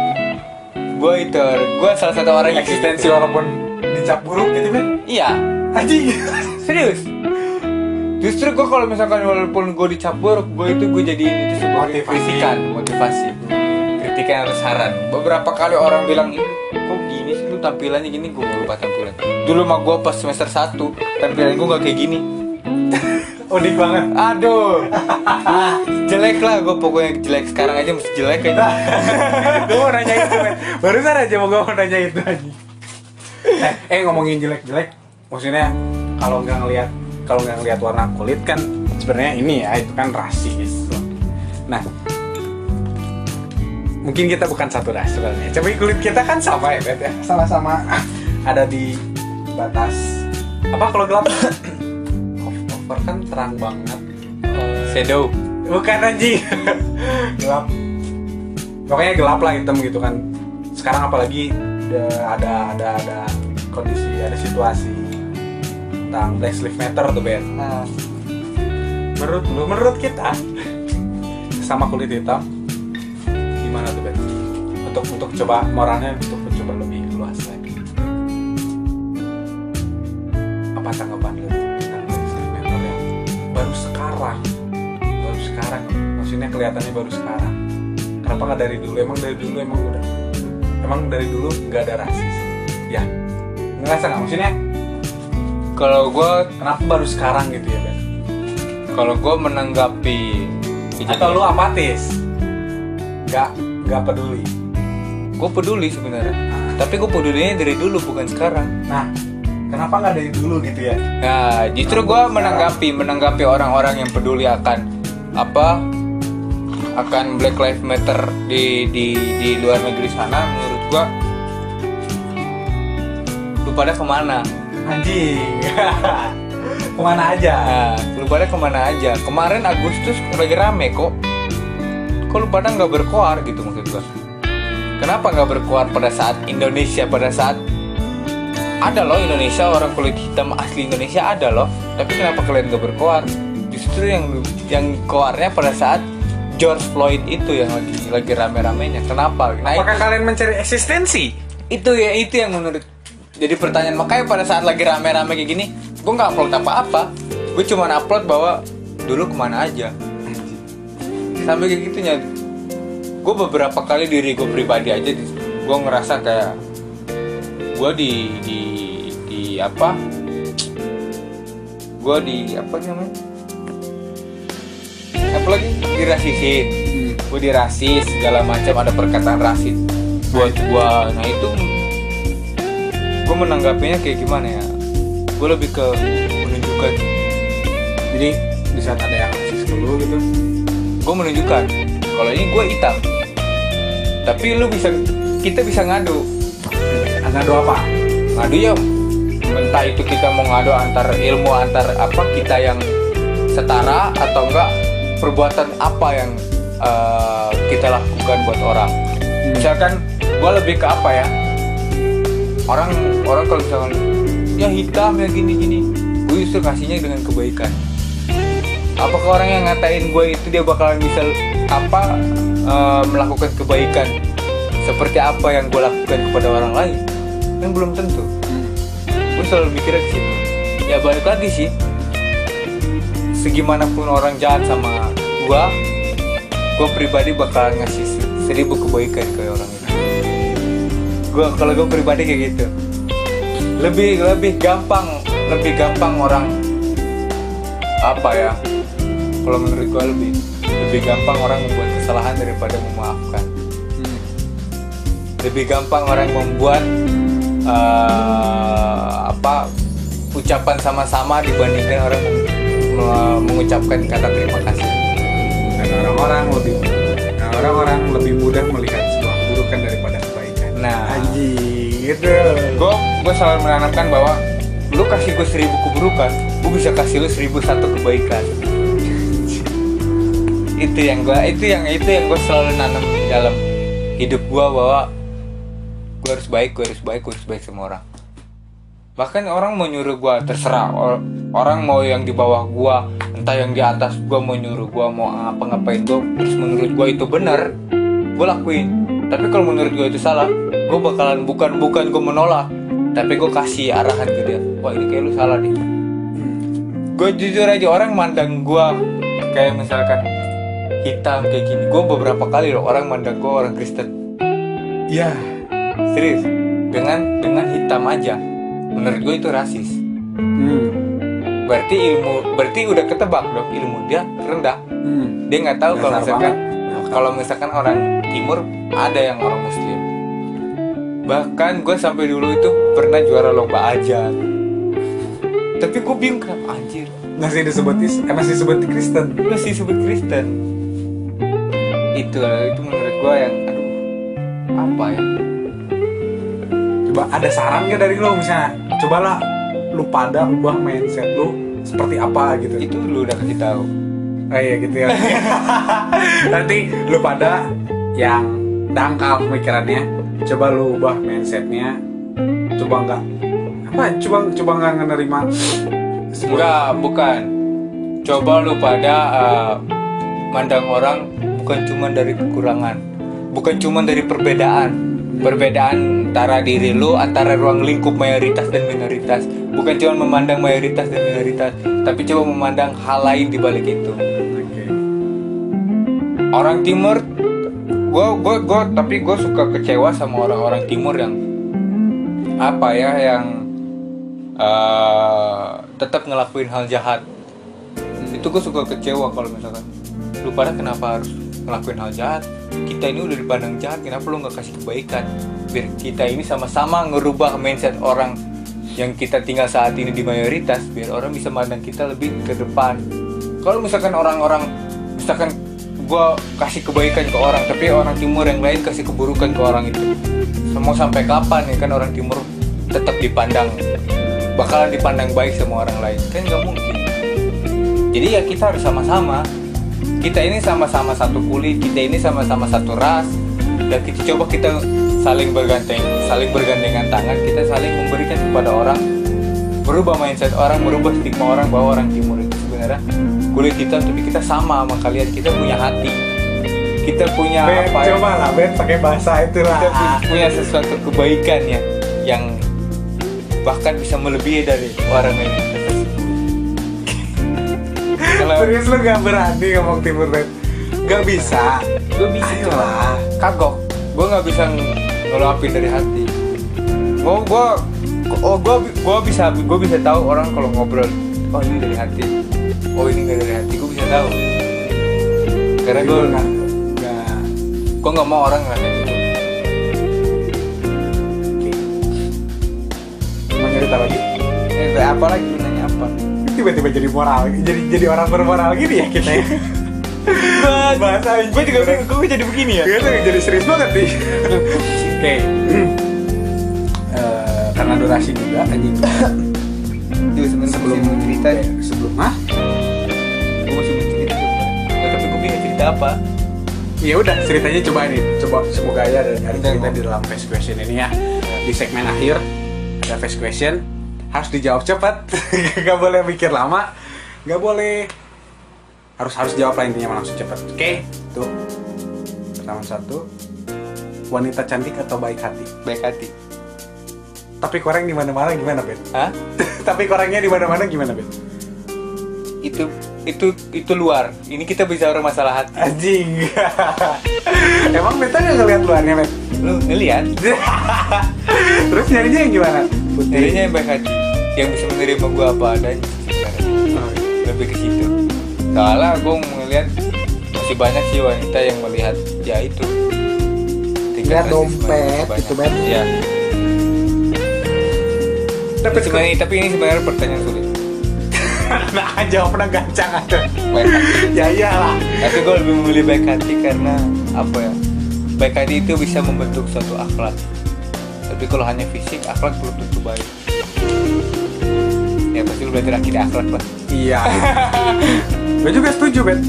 Speaker 4: Gue itu, gue salah satu orang yang
Speaker 3: eksistensi
Speaker 4: gitu.
Speaker 3: walaupun dicap buruk gitu kan.
Speaker 4: Iya,
Speaker 3: Anjing.
Speaker 4: serius. Justru gue kalau misalkan walaupun gue dicap buruk, gue itu gue jadiin itu sebagai
Speaker 3: Motivasi.
Speaker 4: kritikan, motivasi. Kritikan atau saran. Beberapa kali orang bilang, "Ih, kok gini sih lu tampilannya gini, gue berubah tampilan. Dulu mah gue pas semester 1, tampilan gue gak kayak gini.
Speaker 3: Unik banget.
Speaker 4: Aduh, jelek lah gue pokoknya jelek sekarang aja masih jelek aja.
Speaker 3: gue mau nanya itu men. Barusan aja mau gue mau nanya itu aja. Eh, eh ngomongin jelek-jelek, maksudnya kalau nggak ngelihat kalau nggak ngelihat warna kulit kan sebenarnya ini ya itu kan rasis. Nah, mungkin kita bukan satu ras sebenarnya. Tapi kulit kita kan sama ya, Bet ya. Sama-sama ada di batas apa kalau gelap? Over kan terang banget.
Speaker 4: Shadow.
Speaker 3: Bukan anjing. gelap. Pokoknya gelap lah hitam gitu kan. Sekarang apalagi ada ada ada, ada kondisi, ada situasi tentang Black Lives Matter tuh Ben.
Speaker 4: Nah,
Speaker 3: Menurut lu, menurut kita sama kulit hitam gimana tuh Ben? Untuk untuk coba moralnya untuk mencoba lebih luas lagi. Apa tanggapan maksudnya kelihatannya baru sekarang. Kenapa nggak dari dulu? Emang dari dulu emang udah? Emang dari dulu nggak ada rasis? Ya, ngerasa nggak? Maksudnya
Speaker 4: kalau gue
Speaker 3: kenapa baru sekarang gitu ya Ben?
Speaker 4: kalau gue menanggapi
Speaker 3: Atau lu apatis? Nggak nggak peduli.
Speaker 4: gue peduli sebenarnya tapi gue pedulinya dari dulu bukan sekarang
Speaker 3: Nah, kenapa nggak dari dulu gitu ya?
Speaker 4: nah justru gue menanggapi menanggapi orang-orang yang peduli akan apa akan Black Lives Matter di di di luar negeri sana menurut gue lu pada ke mana
Speaker 3: Anjing. ke mana aja
Speaker 4: Nah, lu pada ke mana aja? Kemarin Agustus lagi rame kok. Kok lu pada nggak berkoar gitu maksud gua? Kenapa nggak berkoar pada saat Indonesia pada saat ada loh Indonesia orang kulit hitam asli Indonesia ada loh. Tapi kenapa kalian nggak berkoar? Justru yang yang koarnya pada saat George Floyd itu yang lagi lagi rame-ramenya. Kenapa? Nah,
Speaker 3: apakah kalian mencari eksistensi?
Speaker 4: Itu ya itu yang menurut jadi pertanyaan. Makanya pada saat lagi rame-rame kayak gini gue nggak upload apa-apa. Gue cuma upload bahwa dulu ke mana aja. Sampai kayak gitunya. Gue beberapa kali diri gue pribadi aja gue ngerasa kayak gue di di di apa? Gue di apa namanya lagi? Dirasisin gue dirasis segala macam ada perkataan rasis. Buat gue nah itu. Gue menanggapinya kayak gimana ya? Gue lebih ke menunjukkan.
Speaker 3: Jadi di saat ada yang rasis ke lu gitu
Speaker 4: gue menunjukkan kalau ini gue hitam. Tapi lu bisa kita bisa ngadu.
Speaker 3: Ngadu apa?
Speaker 4: Ngadu ya. Entah itu kita mau ngadu antar ilmu antar apa kita yang setara atau enggak perbuatan apa yang eh, kita lakukan buat orang. Misalkan gue lebih ke apa ya? Orang orang kalau misalkan ya hitam ya gini gini gue justru kasihnya dengan kebaikan. Apakah orang yang ngatain gue itu dia bakalan bisa apa eh, melakukan kebaikan seperti apa yang gue lakukan kepada orang lain? Kan belum tentu. Gue selalu mikirnya ke situ. Ya balik lagi sih. Segimanapun orang jahat sama gue gue pribadi bakal ngasih se- seribu kebaikan ke orang itu. Gue kalau gue pribadi kayak gitu. Lebih lebih gampang lebih gampang orang apa ya kalau menurut gue lebih lebih gampang orang membuat kesalahan daripada memaafkan. Lebih gampang orang membuat eh, apa ucapan sama-sama dibandingkan orang mengucapkan kata terima kasih
Speaker 3: orang-orang lebih dan orang-orang lebih mudah melihat sebuah keburukan daripada kebaikan.
Speaker 4: Nah.
Speaker 3: Anjing gitu
Speaker 4: gue gue selalu menanamkan bahwa lu kasih gue seribu keburukan gue bisa kasih lu seribu satu kebaikan. Itu yang gue itu yang itu yang gue selalu nanam dalam hidup gue bahwa gue harus baik gue harus baik gue harus baik sama orang. Bahkan orang mau nyuruh gue terserah Or- orang mau yang di bawah gue entah yang di atas gue mau nyuruh gue mau apa ngapain gue terus menurut gue itu benar gue lakuin. Tapi kalau menurut gue itu salah gue bakalan bukan bukan gue menolak tapi gue kasih arahan ke dia. Wah ini kayak lu salah nih. Gue jujur aja orang mandang gue kayak misalkan hitam kayak gini. Gue beberapa kali loh orang mandang gue orang Kristen.
Speaker 3: Ya
Speaker 4: serius. Dengan dengan hitam aja. Menurut gue itu rasis.
Speaker 3: Hmm.
Speaker 4: Berarti ilmu berarti udah ketebak dong ilmu dia rendah.
Speaker 3: Hmm.
Speaker 4: dia nggak tahu kalau misalkan kalau misalkan orang timur ada yang orang muslim. Bahkan gue sampai dulu itu pernah juara lomba aja. Tapi gue bingung kenapa anjir.
Speaker 3: Masih disebut is eh, masih disebut Kristen.
Speaker 4: Masih sebut Kristen. Itu itu menurut gue yang aduh apa ya?
Speaker 3: Coba ada saran gak dari lu misalnya? Cobalah lu pada ubah mindset lu seperti apa gitu.
Speaker 4: Itu lu udah kasih tahu.
Speaker 3: Oh iya gitu ya. Nanti lu pada yang dangkal pemikirannya, coba lu ubah mindsetnya, coba nggak? Apa? Coba coba nggak menerima
Speaker 4: enggak bukan. Coba lu pada uh, mandang orang bukan cuma dari kekurangan bukan cuma dari perbedaan perbedaan antara diri lu antara ruang lingkup mayoritas dan minoritas. Bukan cuma memandang mayoritas dan minoritas tapi coba memandang hal lain di balik itu.
Speaker 3: Oke.
Speaker 4: orang timur gue gue gue tapi gue suka kecewa sama orang-orang timur yang apa ya yang eh, tetap ngelakuin hal jahat. Itu gue suka kecewa kalau misalkan. Lu pada kenapa harus ngelakuin hal jahat kita ini udah dipandang jahat kenapa lu nggak kasih kebaikan? Biar kita ini sama-sama ngerubah mindset orang yang kita tinggal saat ini di mayoritas biar orang bisa mandang kita lebih ke depan. Kalau misalkan orang-orang misalkan gue kasih kebaikan ke orang tapi orang timur yang lain kasih keburukan ke orang itu. Mau sampai kapan ya kan orang timur tetap dipandang bakalan dipandang baik sama orang lain? Kan nggak mungkin. Jadi ya kita harus sama-sama kita ini sama-sama satu kulit kita ini sama-sama satu ras. Dan kita coba kita saling bergandeng saling bergandengan tangan kita saling memberikan kepada orang. Berubah mindset orang merubah stigma orang bahwa orang timur itu sebenarnya kulit hitam tapi kita sama sama kalian. Kita punya hati. Kita punya
Speaker 3: Bet,
Speaker 4: apa ya?
Speaker 3: coba lah Bet pakai bahasa itu lah
Speaker 4: kita pu- punya sesuatu kebaikan ya yang bahkan bisa melebihi dari orang kita. Kalau
Speaker 3: serius lu gak berani ngomong timur Bet gak bisa
Speaker 4: gue bisa
Speaker 3: Ayolah.
Speaker 4: kagok, gue nggak bisa ng- ngeluapin dari hati. Gue gue oh gue gue bisa gue bisa tahu orang kalau ngobrol oh ini dari hati, oh ini nggak dari hati, gue bisa tahu. Karena gue
Speaker 3: gak gak
Speaker 4: gue nggak mau orang ngerasain itu.
Speaker 3: mau cerita lagi
Speaker 4: Eh, apa lagi?
Speaker 3: Tiba-tiba jadi moral jadi jadi orang bermoral gini ya kita ya bahasa
Speaker 4: Gue juga bingung, gue jadi begini ya.
Speaker 3: Gue tuh jadi serius banget nih Oke Eh, Karena durasi juga anjing Sebelum
Speaker 4: sebelum cerita ya.
Speaker 3: Sebelum Hah?
Speaker 4: Gue masih mau cerita. Tapi gue bingung cerita apa?
Speaker 3: Ya udah ceritanya coba ini Coba semoga ya kita
Speaker 4: mau-
Speaker 3: di dalam face question ini ya Di segmen akhir Ada face question Harus dijawab cepat. Gak boleh mikir lama. Gak boleh. Harus harus jawab lah intinya langsung cepat. Oke. Tuh. Pertama satu. Wanita cantik atau baik hati?
Speaker 4: Baik hati.
Speaker 3: tapi koreng di mana mana gimana Ben?
Speaker 4: Hah?
Speaker 3: tapi korengnya di mana mana gimana Ben?
Speaker 4: Itu itu itu luar. Ini kita bicara masalah hati.
Speaker 3: anjing. Emang Beta nggak ngeliat luarnya Ben?
Speaker 4: Lu ngeliat?
Speaker 3: terus nyarinya yang gimana?
Speaker 4: Dirinya yang baik hati, yang bisa menerima gue apa adanya. Lebih ke situ. Soalnya gue ngeliat masih banyak sih wanita yang melihat ya itu. Rasisme
Speaker 3: dompet,
Speaker 4: masih banyak. Iya.
Speaker 3: tapi
Speaker 4: Tapi sebenarnya tapi ini sebenarnya pertanyaan sulit.
Speaker 3: nah jawabnya gancang aja
Speaker 4: Baik hati.
Speaker 3: ya iyalah
Speaker 4: Tapi gue lebih memilih baik hati karena apa ya? Baik hati itu bisa membentuk suatu akhlak. Tapi kalau hanya fisik, akhlak belum tentu baik. Ya pasti lu belajar akidah akhlak lah.
Speaker 3: iya. Gue juga setuju Ben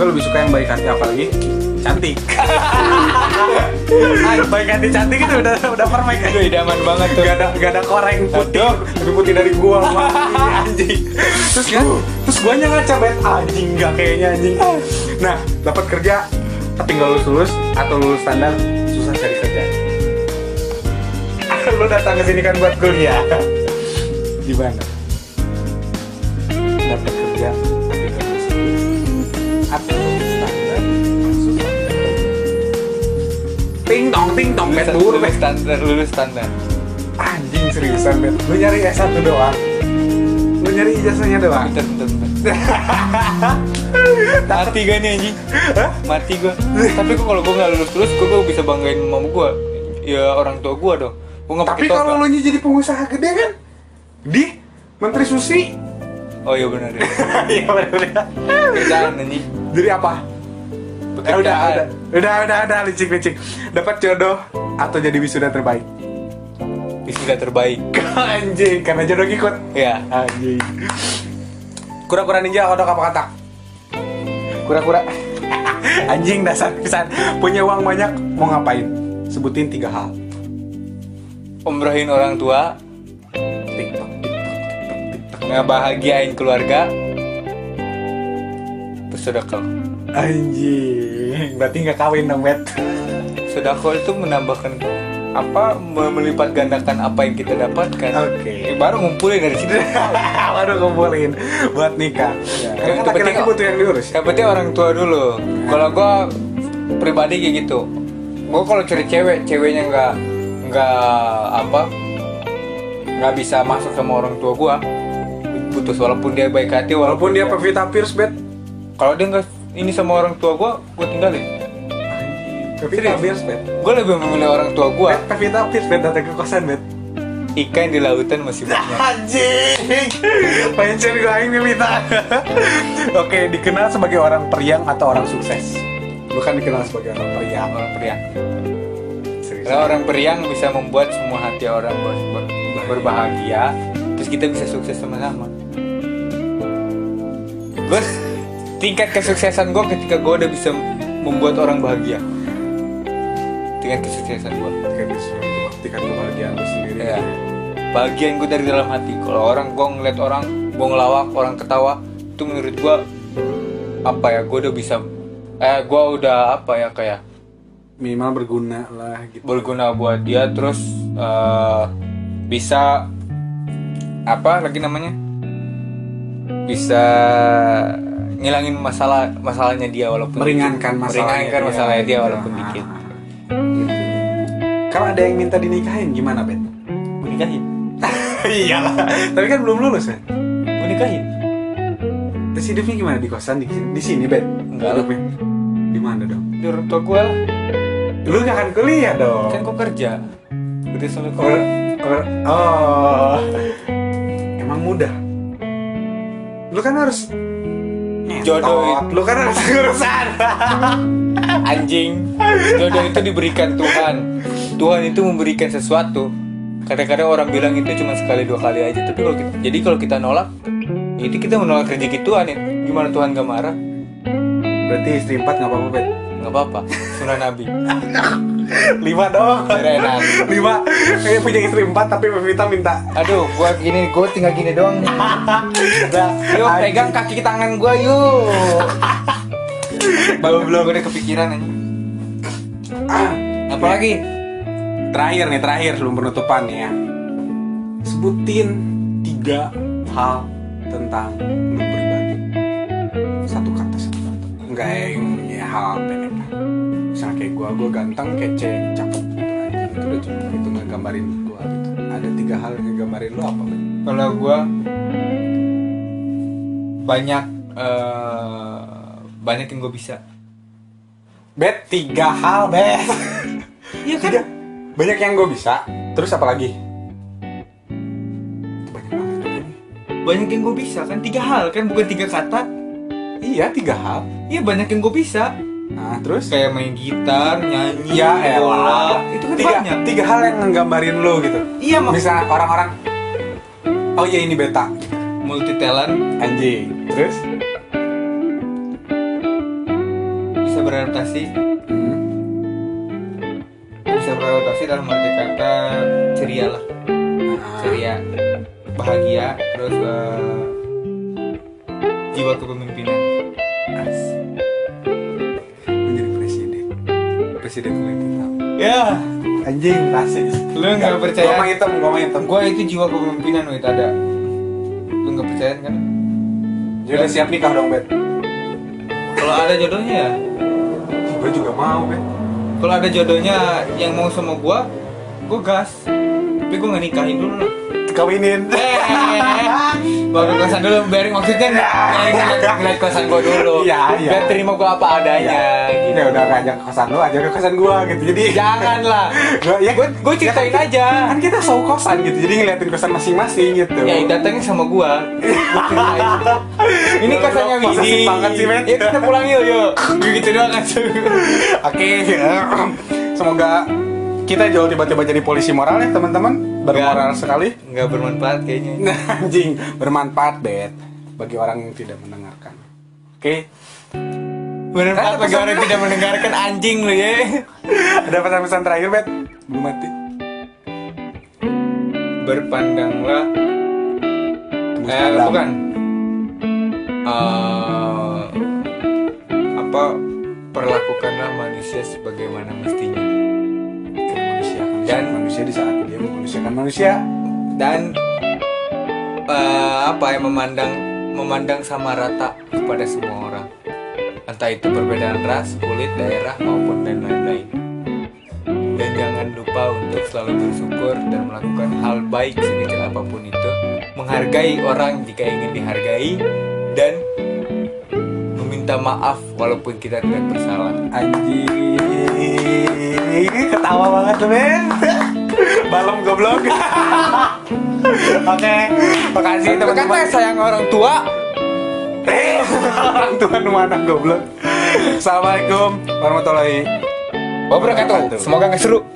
Speaker 3: gue lebih suka yang baik hati apalagi cantik. Ah, baik hati cantik itu udah udah perfect.
Speaker 4: Itu idaman banget tuh.
Speaker 3: Gak ada, gak ada koreng putih
Speaker 4: Aduh.
Speaker 3: Lebih putih dari gua Bang. Anjing. Terus gua, terus guanya ngaca bet Anjing gak kayaknya anjing. Nah dapat kerja Tapi gak lulus lulus Atau lulus standar Susah cari kerja. Lu datang ke sini kan buat kuliah. Gimana? Ting tong ting tong
Speaker 4: Lulus,
Speaker 3: buru
Speaker 4: lulus standar, lulus standar.
Speaker 3: Anjing seriusan Bet Lu nyari S1 doang Lu nyari ijazahnya doang
Speaker 4: Bentar, bentar, bentar. Mati gak nih anjing?
Speaker 3: Hah?
Speaker 4: Mati gua. Tapi gua kalau gua nggak lulus terus, gua, gua bisa banggain mama gua. Ya orang tua gua dong. Gua nggak
Speaker 3: Tapi kalau lu jadi pengusaha gede kan Di Menteri Susi
Speaker 4: Oh iya benar. ya.
Speaker 3: Iya bener-bener
Speaker 4: Kerjaan anjing.
Speaker 3: Jadi apa? Eh, udah, udah, udah, udah, udah, licik, licik. Dapat jodoh atau jadi wisuda terbaik?
Speaker 4: Wisuda terbaik.
Speaker 3: Anjing, karena jodoh ngikut.
Speaker 4: Ya.
Speaker 3: Anjing. Kura-kura ninja kodok apa katak? Kura-kura. Anjing dasar pisan. Punya uang banyak mau ngapain? Sebutin tiga hal.
Speaker 4: Umrohin orang tua, ngebahagiain keluarga, terus sedekah.
Speaker 3: Anjing, berarti nggak kawin dong, Bet.
Speaker 4: Sedekah itu menambahkan apa melipat gandakan apa yang kita dapatkan.
Speaker 3: Oke.
Speaker 4: Eh, baru ngumpulin dari situ.
Speaker 3: Baru ngumpulin buat nikah.
Speaker 4: Ya,
Speaker 3: Karena
Speaker 4: yang
Speaker 3: kan laki-laki
Speaker 4: penting-
Speaker 3: butuh yang diurus.
Speaker 4: Yang penting orang tua dulu. Kalau gua pribadi kayak gitu. Gua kalau cari cewek, ceweknya nggak nggak apa nggak bisa masuk sama orang tua gua putus walaupun dia baik hati
Speaker 3: Walaupun dia Pevita Pierce, Bet.
Speaker 4: kalau dia nggak ini sama orang tua gua gua tinggalin
Speaker 3: Pevita? Pierce, Bet.
Speaker 4: gua lebih memilih orang tua gua
Speaker 3: Bet, Pevita Pierce, Bet, datang ke kosan, Bet.
Speaker 4: ikan di lautan masih banyak
Speaker 3: Anjing, pengen cari gue aing Pevita. Oke, dikenal sebagai orang periang atau orang sukses? Bukan dikenal sebagai orang periang.
Speaker 4: orang periang
Speaker 3: Serius.
Speaker 4: karena orang periang bisa membuat semua hati orang ber- ber- berbahagia terus kita bisa sukses sama-sama gue tingkat kesuksesan gue ketika gue udah bisa membuat orang bahagia. Tingkat kesuksesan gue
Speaker 3: tingkat kesulitan tingkat kebahagiaan lu sendiri.
Speaker 4: Ya bagian gue dari dalam hati. Kalau orang gue ngeliat orang gue ngelawak orang ketawa itu menurut gue apa ya gue udah bisa eh gue udah apa ya kayak
Speaker 3: minimal berguna lah gitu.
Speaker 4: Berguna buat dia terus eh, bisa apa lagi namanya bisa ngilangin masalah masalahnya dia walaupun
Speaker 3: meringankan masalahnya
Speaker 4: meringankan masalahnya dia walaupun
Speaker 3: Ah,
Speaker 4: dikit.
Speaker 3: Gitu. kalau ada yang minta dinikahin gimana Ben
Speaker 4: gue nikahin?
Speaker 3: Iyalah tapi kan belum lulus ya
Speaker 4: gue nikahin?
Speaker 3: Terus hidupnya gimana? Di kosan di, di sini Ben
Speaker 4: Enggak lah.
Speaker 3: Di mana dong?
Speaker 4: Di orang tua gue lah.
Speaker 3: Lu gak akan kuliah dong.
Speaker 4: Kan gue kerja. Udah sampai
Speaker 3: oh, oh. emang mudah lu kan harus
Speaker 4: Jodoh
Speaker 3: Ngentot. lu kan harus urusan.
Speaker 4: Anjing. Jodoh itu diberikan Tuhan. Tuhan itu memberikan sesuatu. Kadang-kadang orang bilang itu cuma sekali dua kali aja. Tapi kalau kita, jadi kalau kita nolak itu kita menolak rezeki Tuhan ya. Gimana Tuhan gak marah?
Speaker 3: Berarti istri empat nggak apa-apa
Speaker 4: nggak apa-apa. Sunnah Nabi
Speaker 3: lima dong.
Speaker 4: Kerenan.
Speaker 3: lima. Kayak punya istri empat tapi Pevita minta.
Speaker 4: Aduh gua gini gua tinggal gini doang nih. Yuk pegang kaki tangan gua yuk. Baru belum udah kepikiran aja
Speaker 3: ah,
Speaker 4: apalagi
Speaker 3: terakhir nih terakhir sebelum penutupan nih ya. Sebutin tiga hal tentang lu pribadi satu kata satu kata. Enggak yang ya, hal pendek kayak gua gua ganteng kece cakep gitu aja itu udah cukup itu ngegambarin gua gitu. Ada tiga hal yang ngegambarin lu apa
Speaker 4: kalau gua banyak eh, banyak yang gue bisa.
Speaker 3: Bet tiga hal Bet.
Speaker 4: Iya
Speaker 3: Tiga. banyak yang gue bisa. Terus apa lagi? Banyak banget.
Speaker 4: Banyak yang gue bisa kan? Tiga hal kan? Bukan tiga kata?
Speaker 3: Iya tiga hal.
Speaker 4: Iya banyak yang gue bisa
Speaker 3: nah terus?
Speaker 4: Kayak main gitar nyanyi
Speaker 3: Ya
Speaker 4: bola
Speaker 3: elah
Speaker 4: itu kan
Speaker 3: tiga,
Speaker 4: banyak.
Speaker 3: tiga hal yang nggambarin lo gitu.
Speaker 4: Iya mak
Speaker 3: Misalnya orang-orang Oh iya ini beta.
Speaker 4: Multi talent
Speaker 3: Anjing. Terus?
Speaker 4: Bisa beradaptasi.
Speaker 3: Hmm.
Speaker 4: bisa beradaptasi dalam arti kata ceria lah. Ceria. Bahagia terus eh, jiwa kepemimpinan
Speaker 3: Presiden Filipina
Speaker 4: ya.
Speaker 3: Anjing asik.
Speaker 4: Lu nggak percaya?
Speaker 3: Gua mah hitam Gua mah hitam.
Speaker 4: Gue itu jiwa kepemimpinan wait ada. Lu nggak percaya kan?
Speaker 3: Ya udah siap nikah dong Bet.
Speaker 4: Kalau ada jodohnya ya?
Speaker 3: Gue juga mau Bet.
Speaker 4: Kalau ada jodohnya yang mau sama gue gue gas. Tapi gue nggak nikahin dulu lah
Speaker 3: Kawinin
Speaker 4: Eh, baru kosan dulu biarin maksudnya ngeliat, ngeliat, kosan gue dulu.
Speaker 3: Iya, iya.
Speaker 4: biar terima gue apa adanya gitu.
Speaker 3: Ya udah ngajak ke kosan lu aja ke kosan gua gitu. Jadi
Speaker 4: jangan lah
Speaker 3: Gua, ya,
Speaker 4: gue gue ceritain aja.
Speaker 3: Kan kita show kosan gitu. Jadi ngeliatin kosan masing-masing gitu.
Speaker 4: Ya datangnya sama gue ini kosannya Widi
Speaker 3: banget sih, men.
Speaker 4: ya kita pulang yuk yuk. Gitu doang kan
Speaker 3: Oke, semoga kita jauh tiba-tiba jadi polisi moral ya teman-teman. Bermoral sekali.
Speaker 4: nggak bermanfaat kayaknya
Speaker 3: anjing, bermanfaat bet bagi orang yang tidak mendengarkan. Oke,
Speaker 4: bermanfaat
Speaker 3: Ada
Speaker 4: bagi orang yang tidak mendengarkan anjing lu ya
Speaker 3: ada pesan-pesan terakhir bet? Belum mati.
Speaker 4: berpandanglah
Speaker 3: Tembus
Speaker 4: eh
Speaker 3: pandang.
Speaker 4: bukan Eh, apa perlakukanlah manusia sebagaimana mestinya. Dan-
Speaker 3: manusia di saat dia memanusiakan manusia.
Speaker 4: dan eh, apa ya memandang memandang sama rata kepada semua orang. Entah itu perbedaan ras kulit daerah maupun dan lain-lain. Dan jangan lupa untuk selalu bersyukur dan melakukan hal baik sekecil apa pun itu. Menghargai orang jika ingin dihargai dan meminta maaf walaupun kita tidak bersalah.
Speaker 3: Anjing, ketawa banget tuh men. Balem goblok. Oke, makasih teman-teman.
Speaker 4: Kata sayang orang tua
Speaker 3: Eh, orang tua mana goblok. Assalamualaikum warahmatullahi
Speaker 4: wabarakatuh semoga nggak seru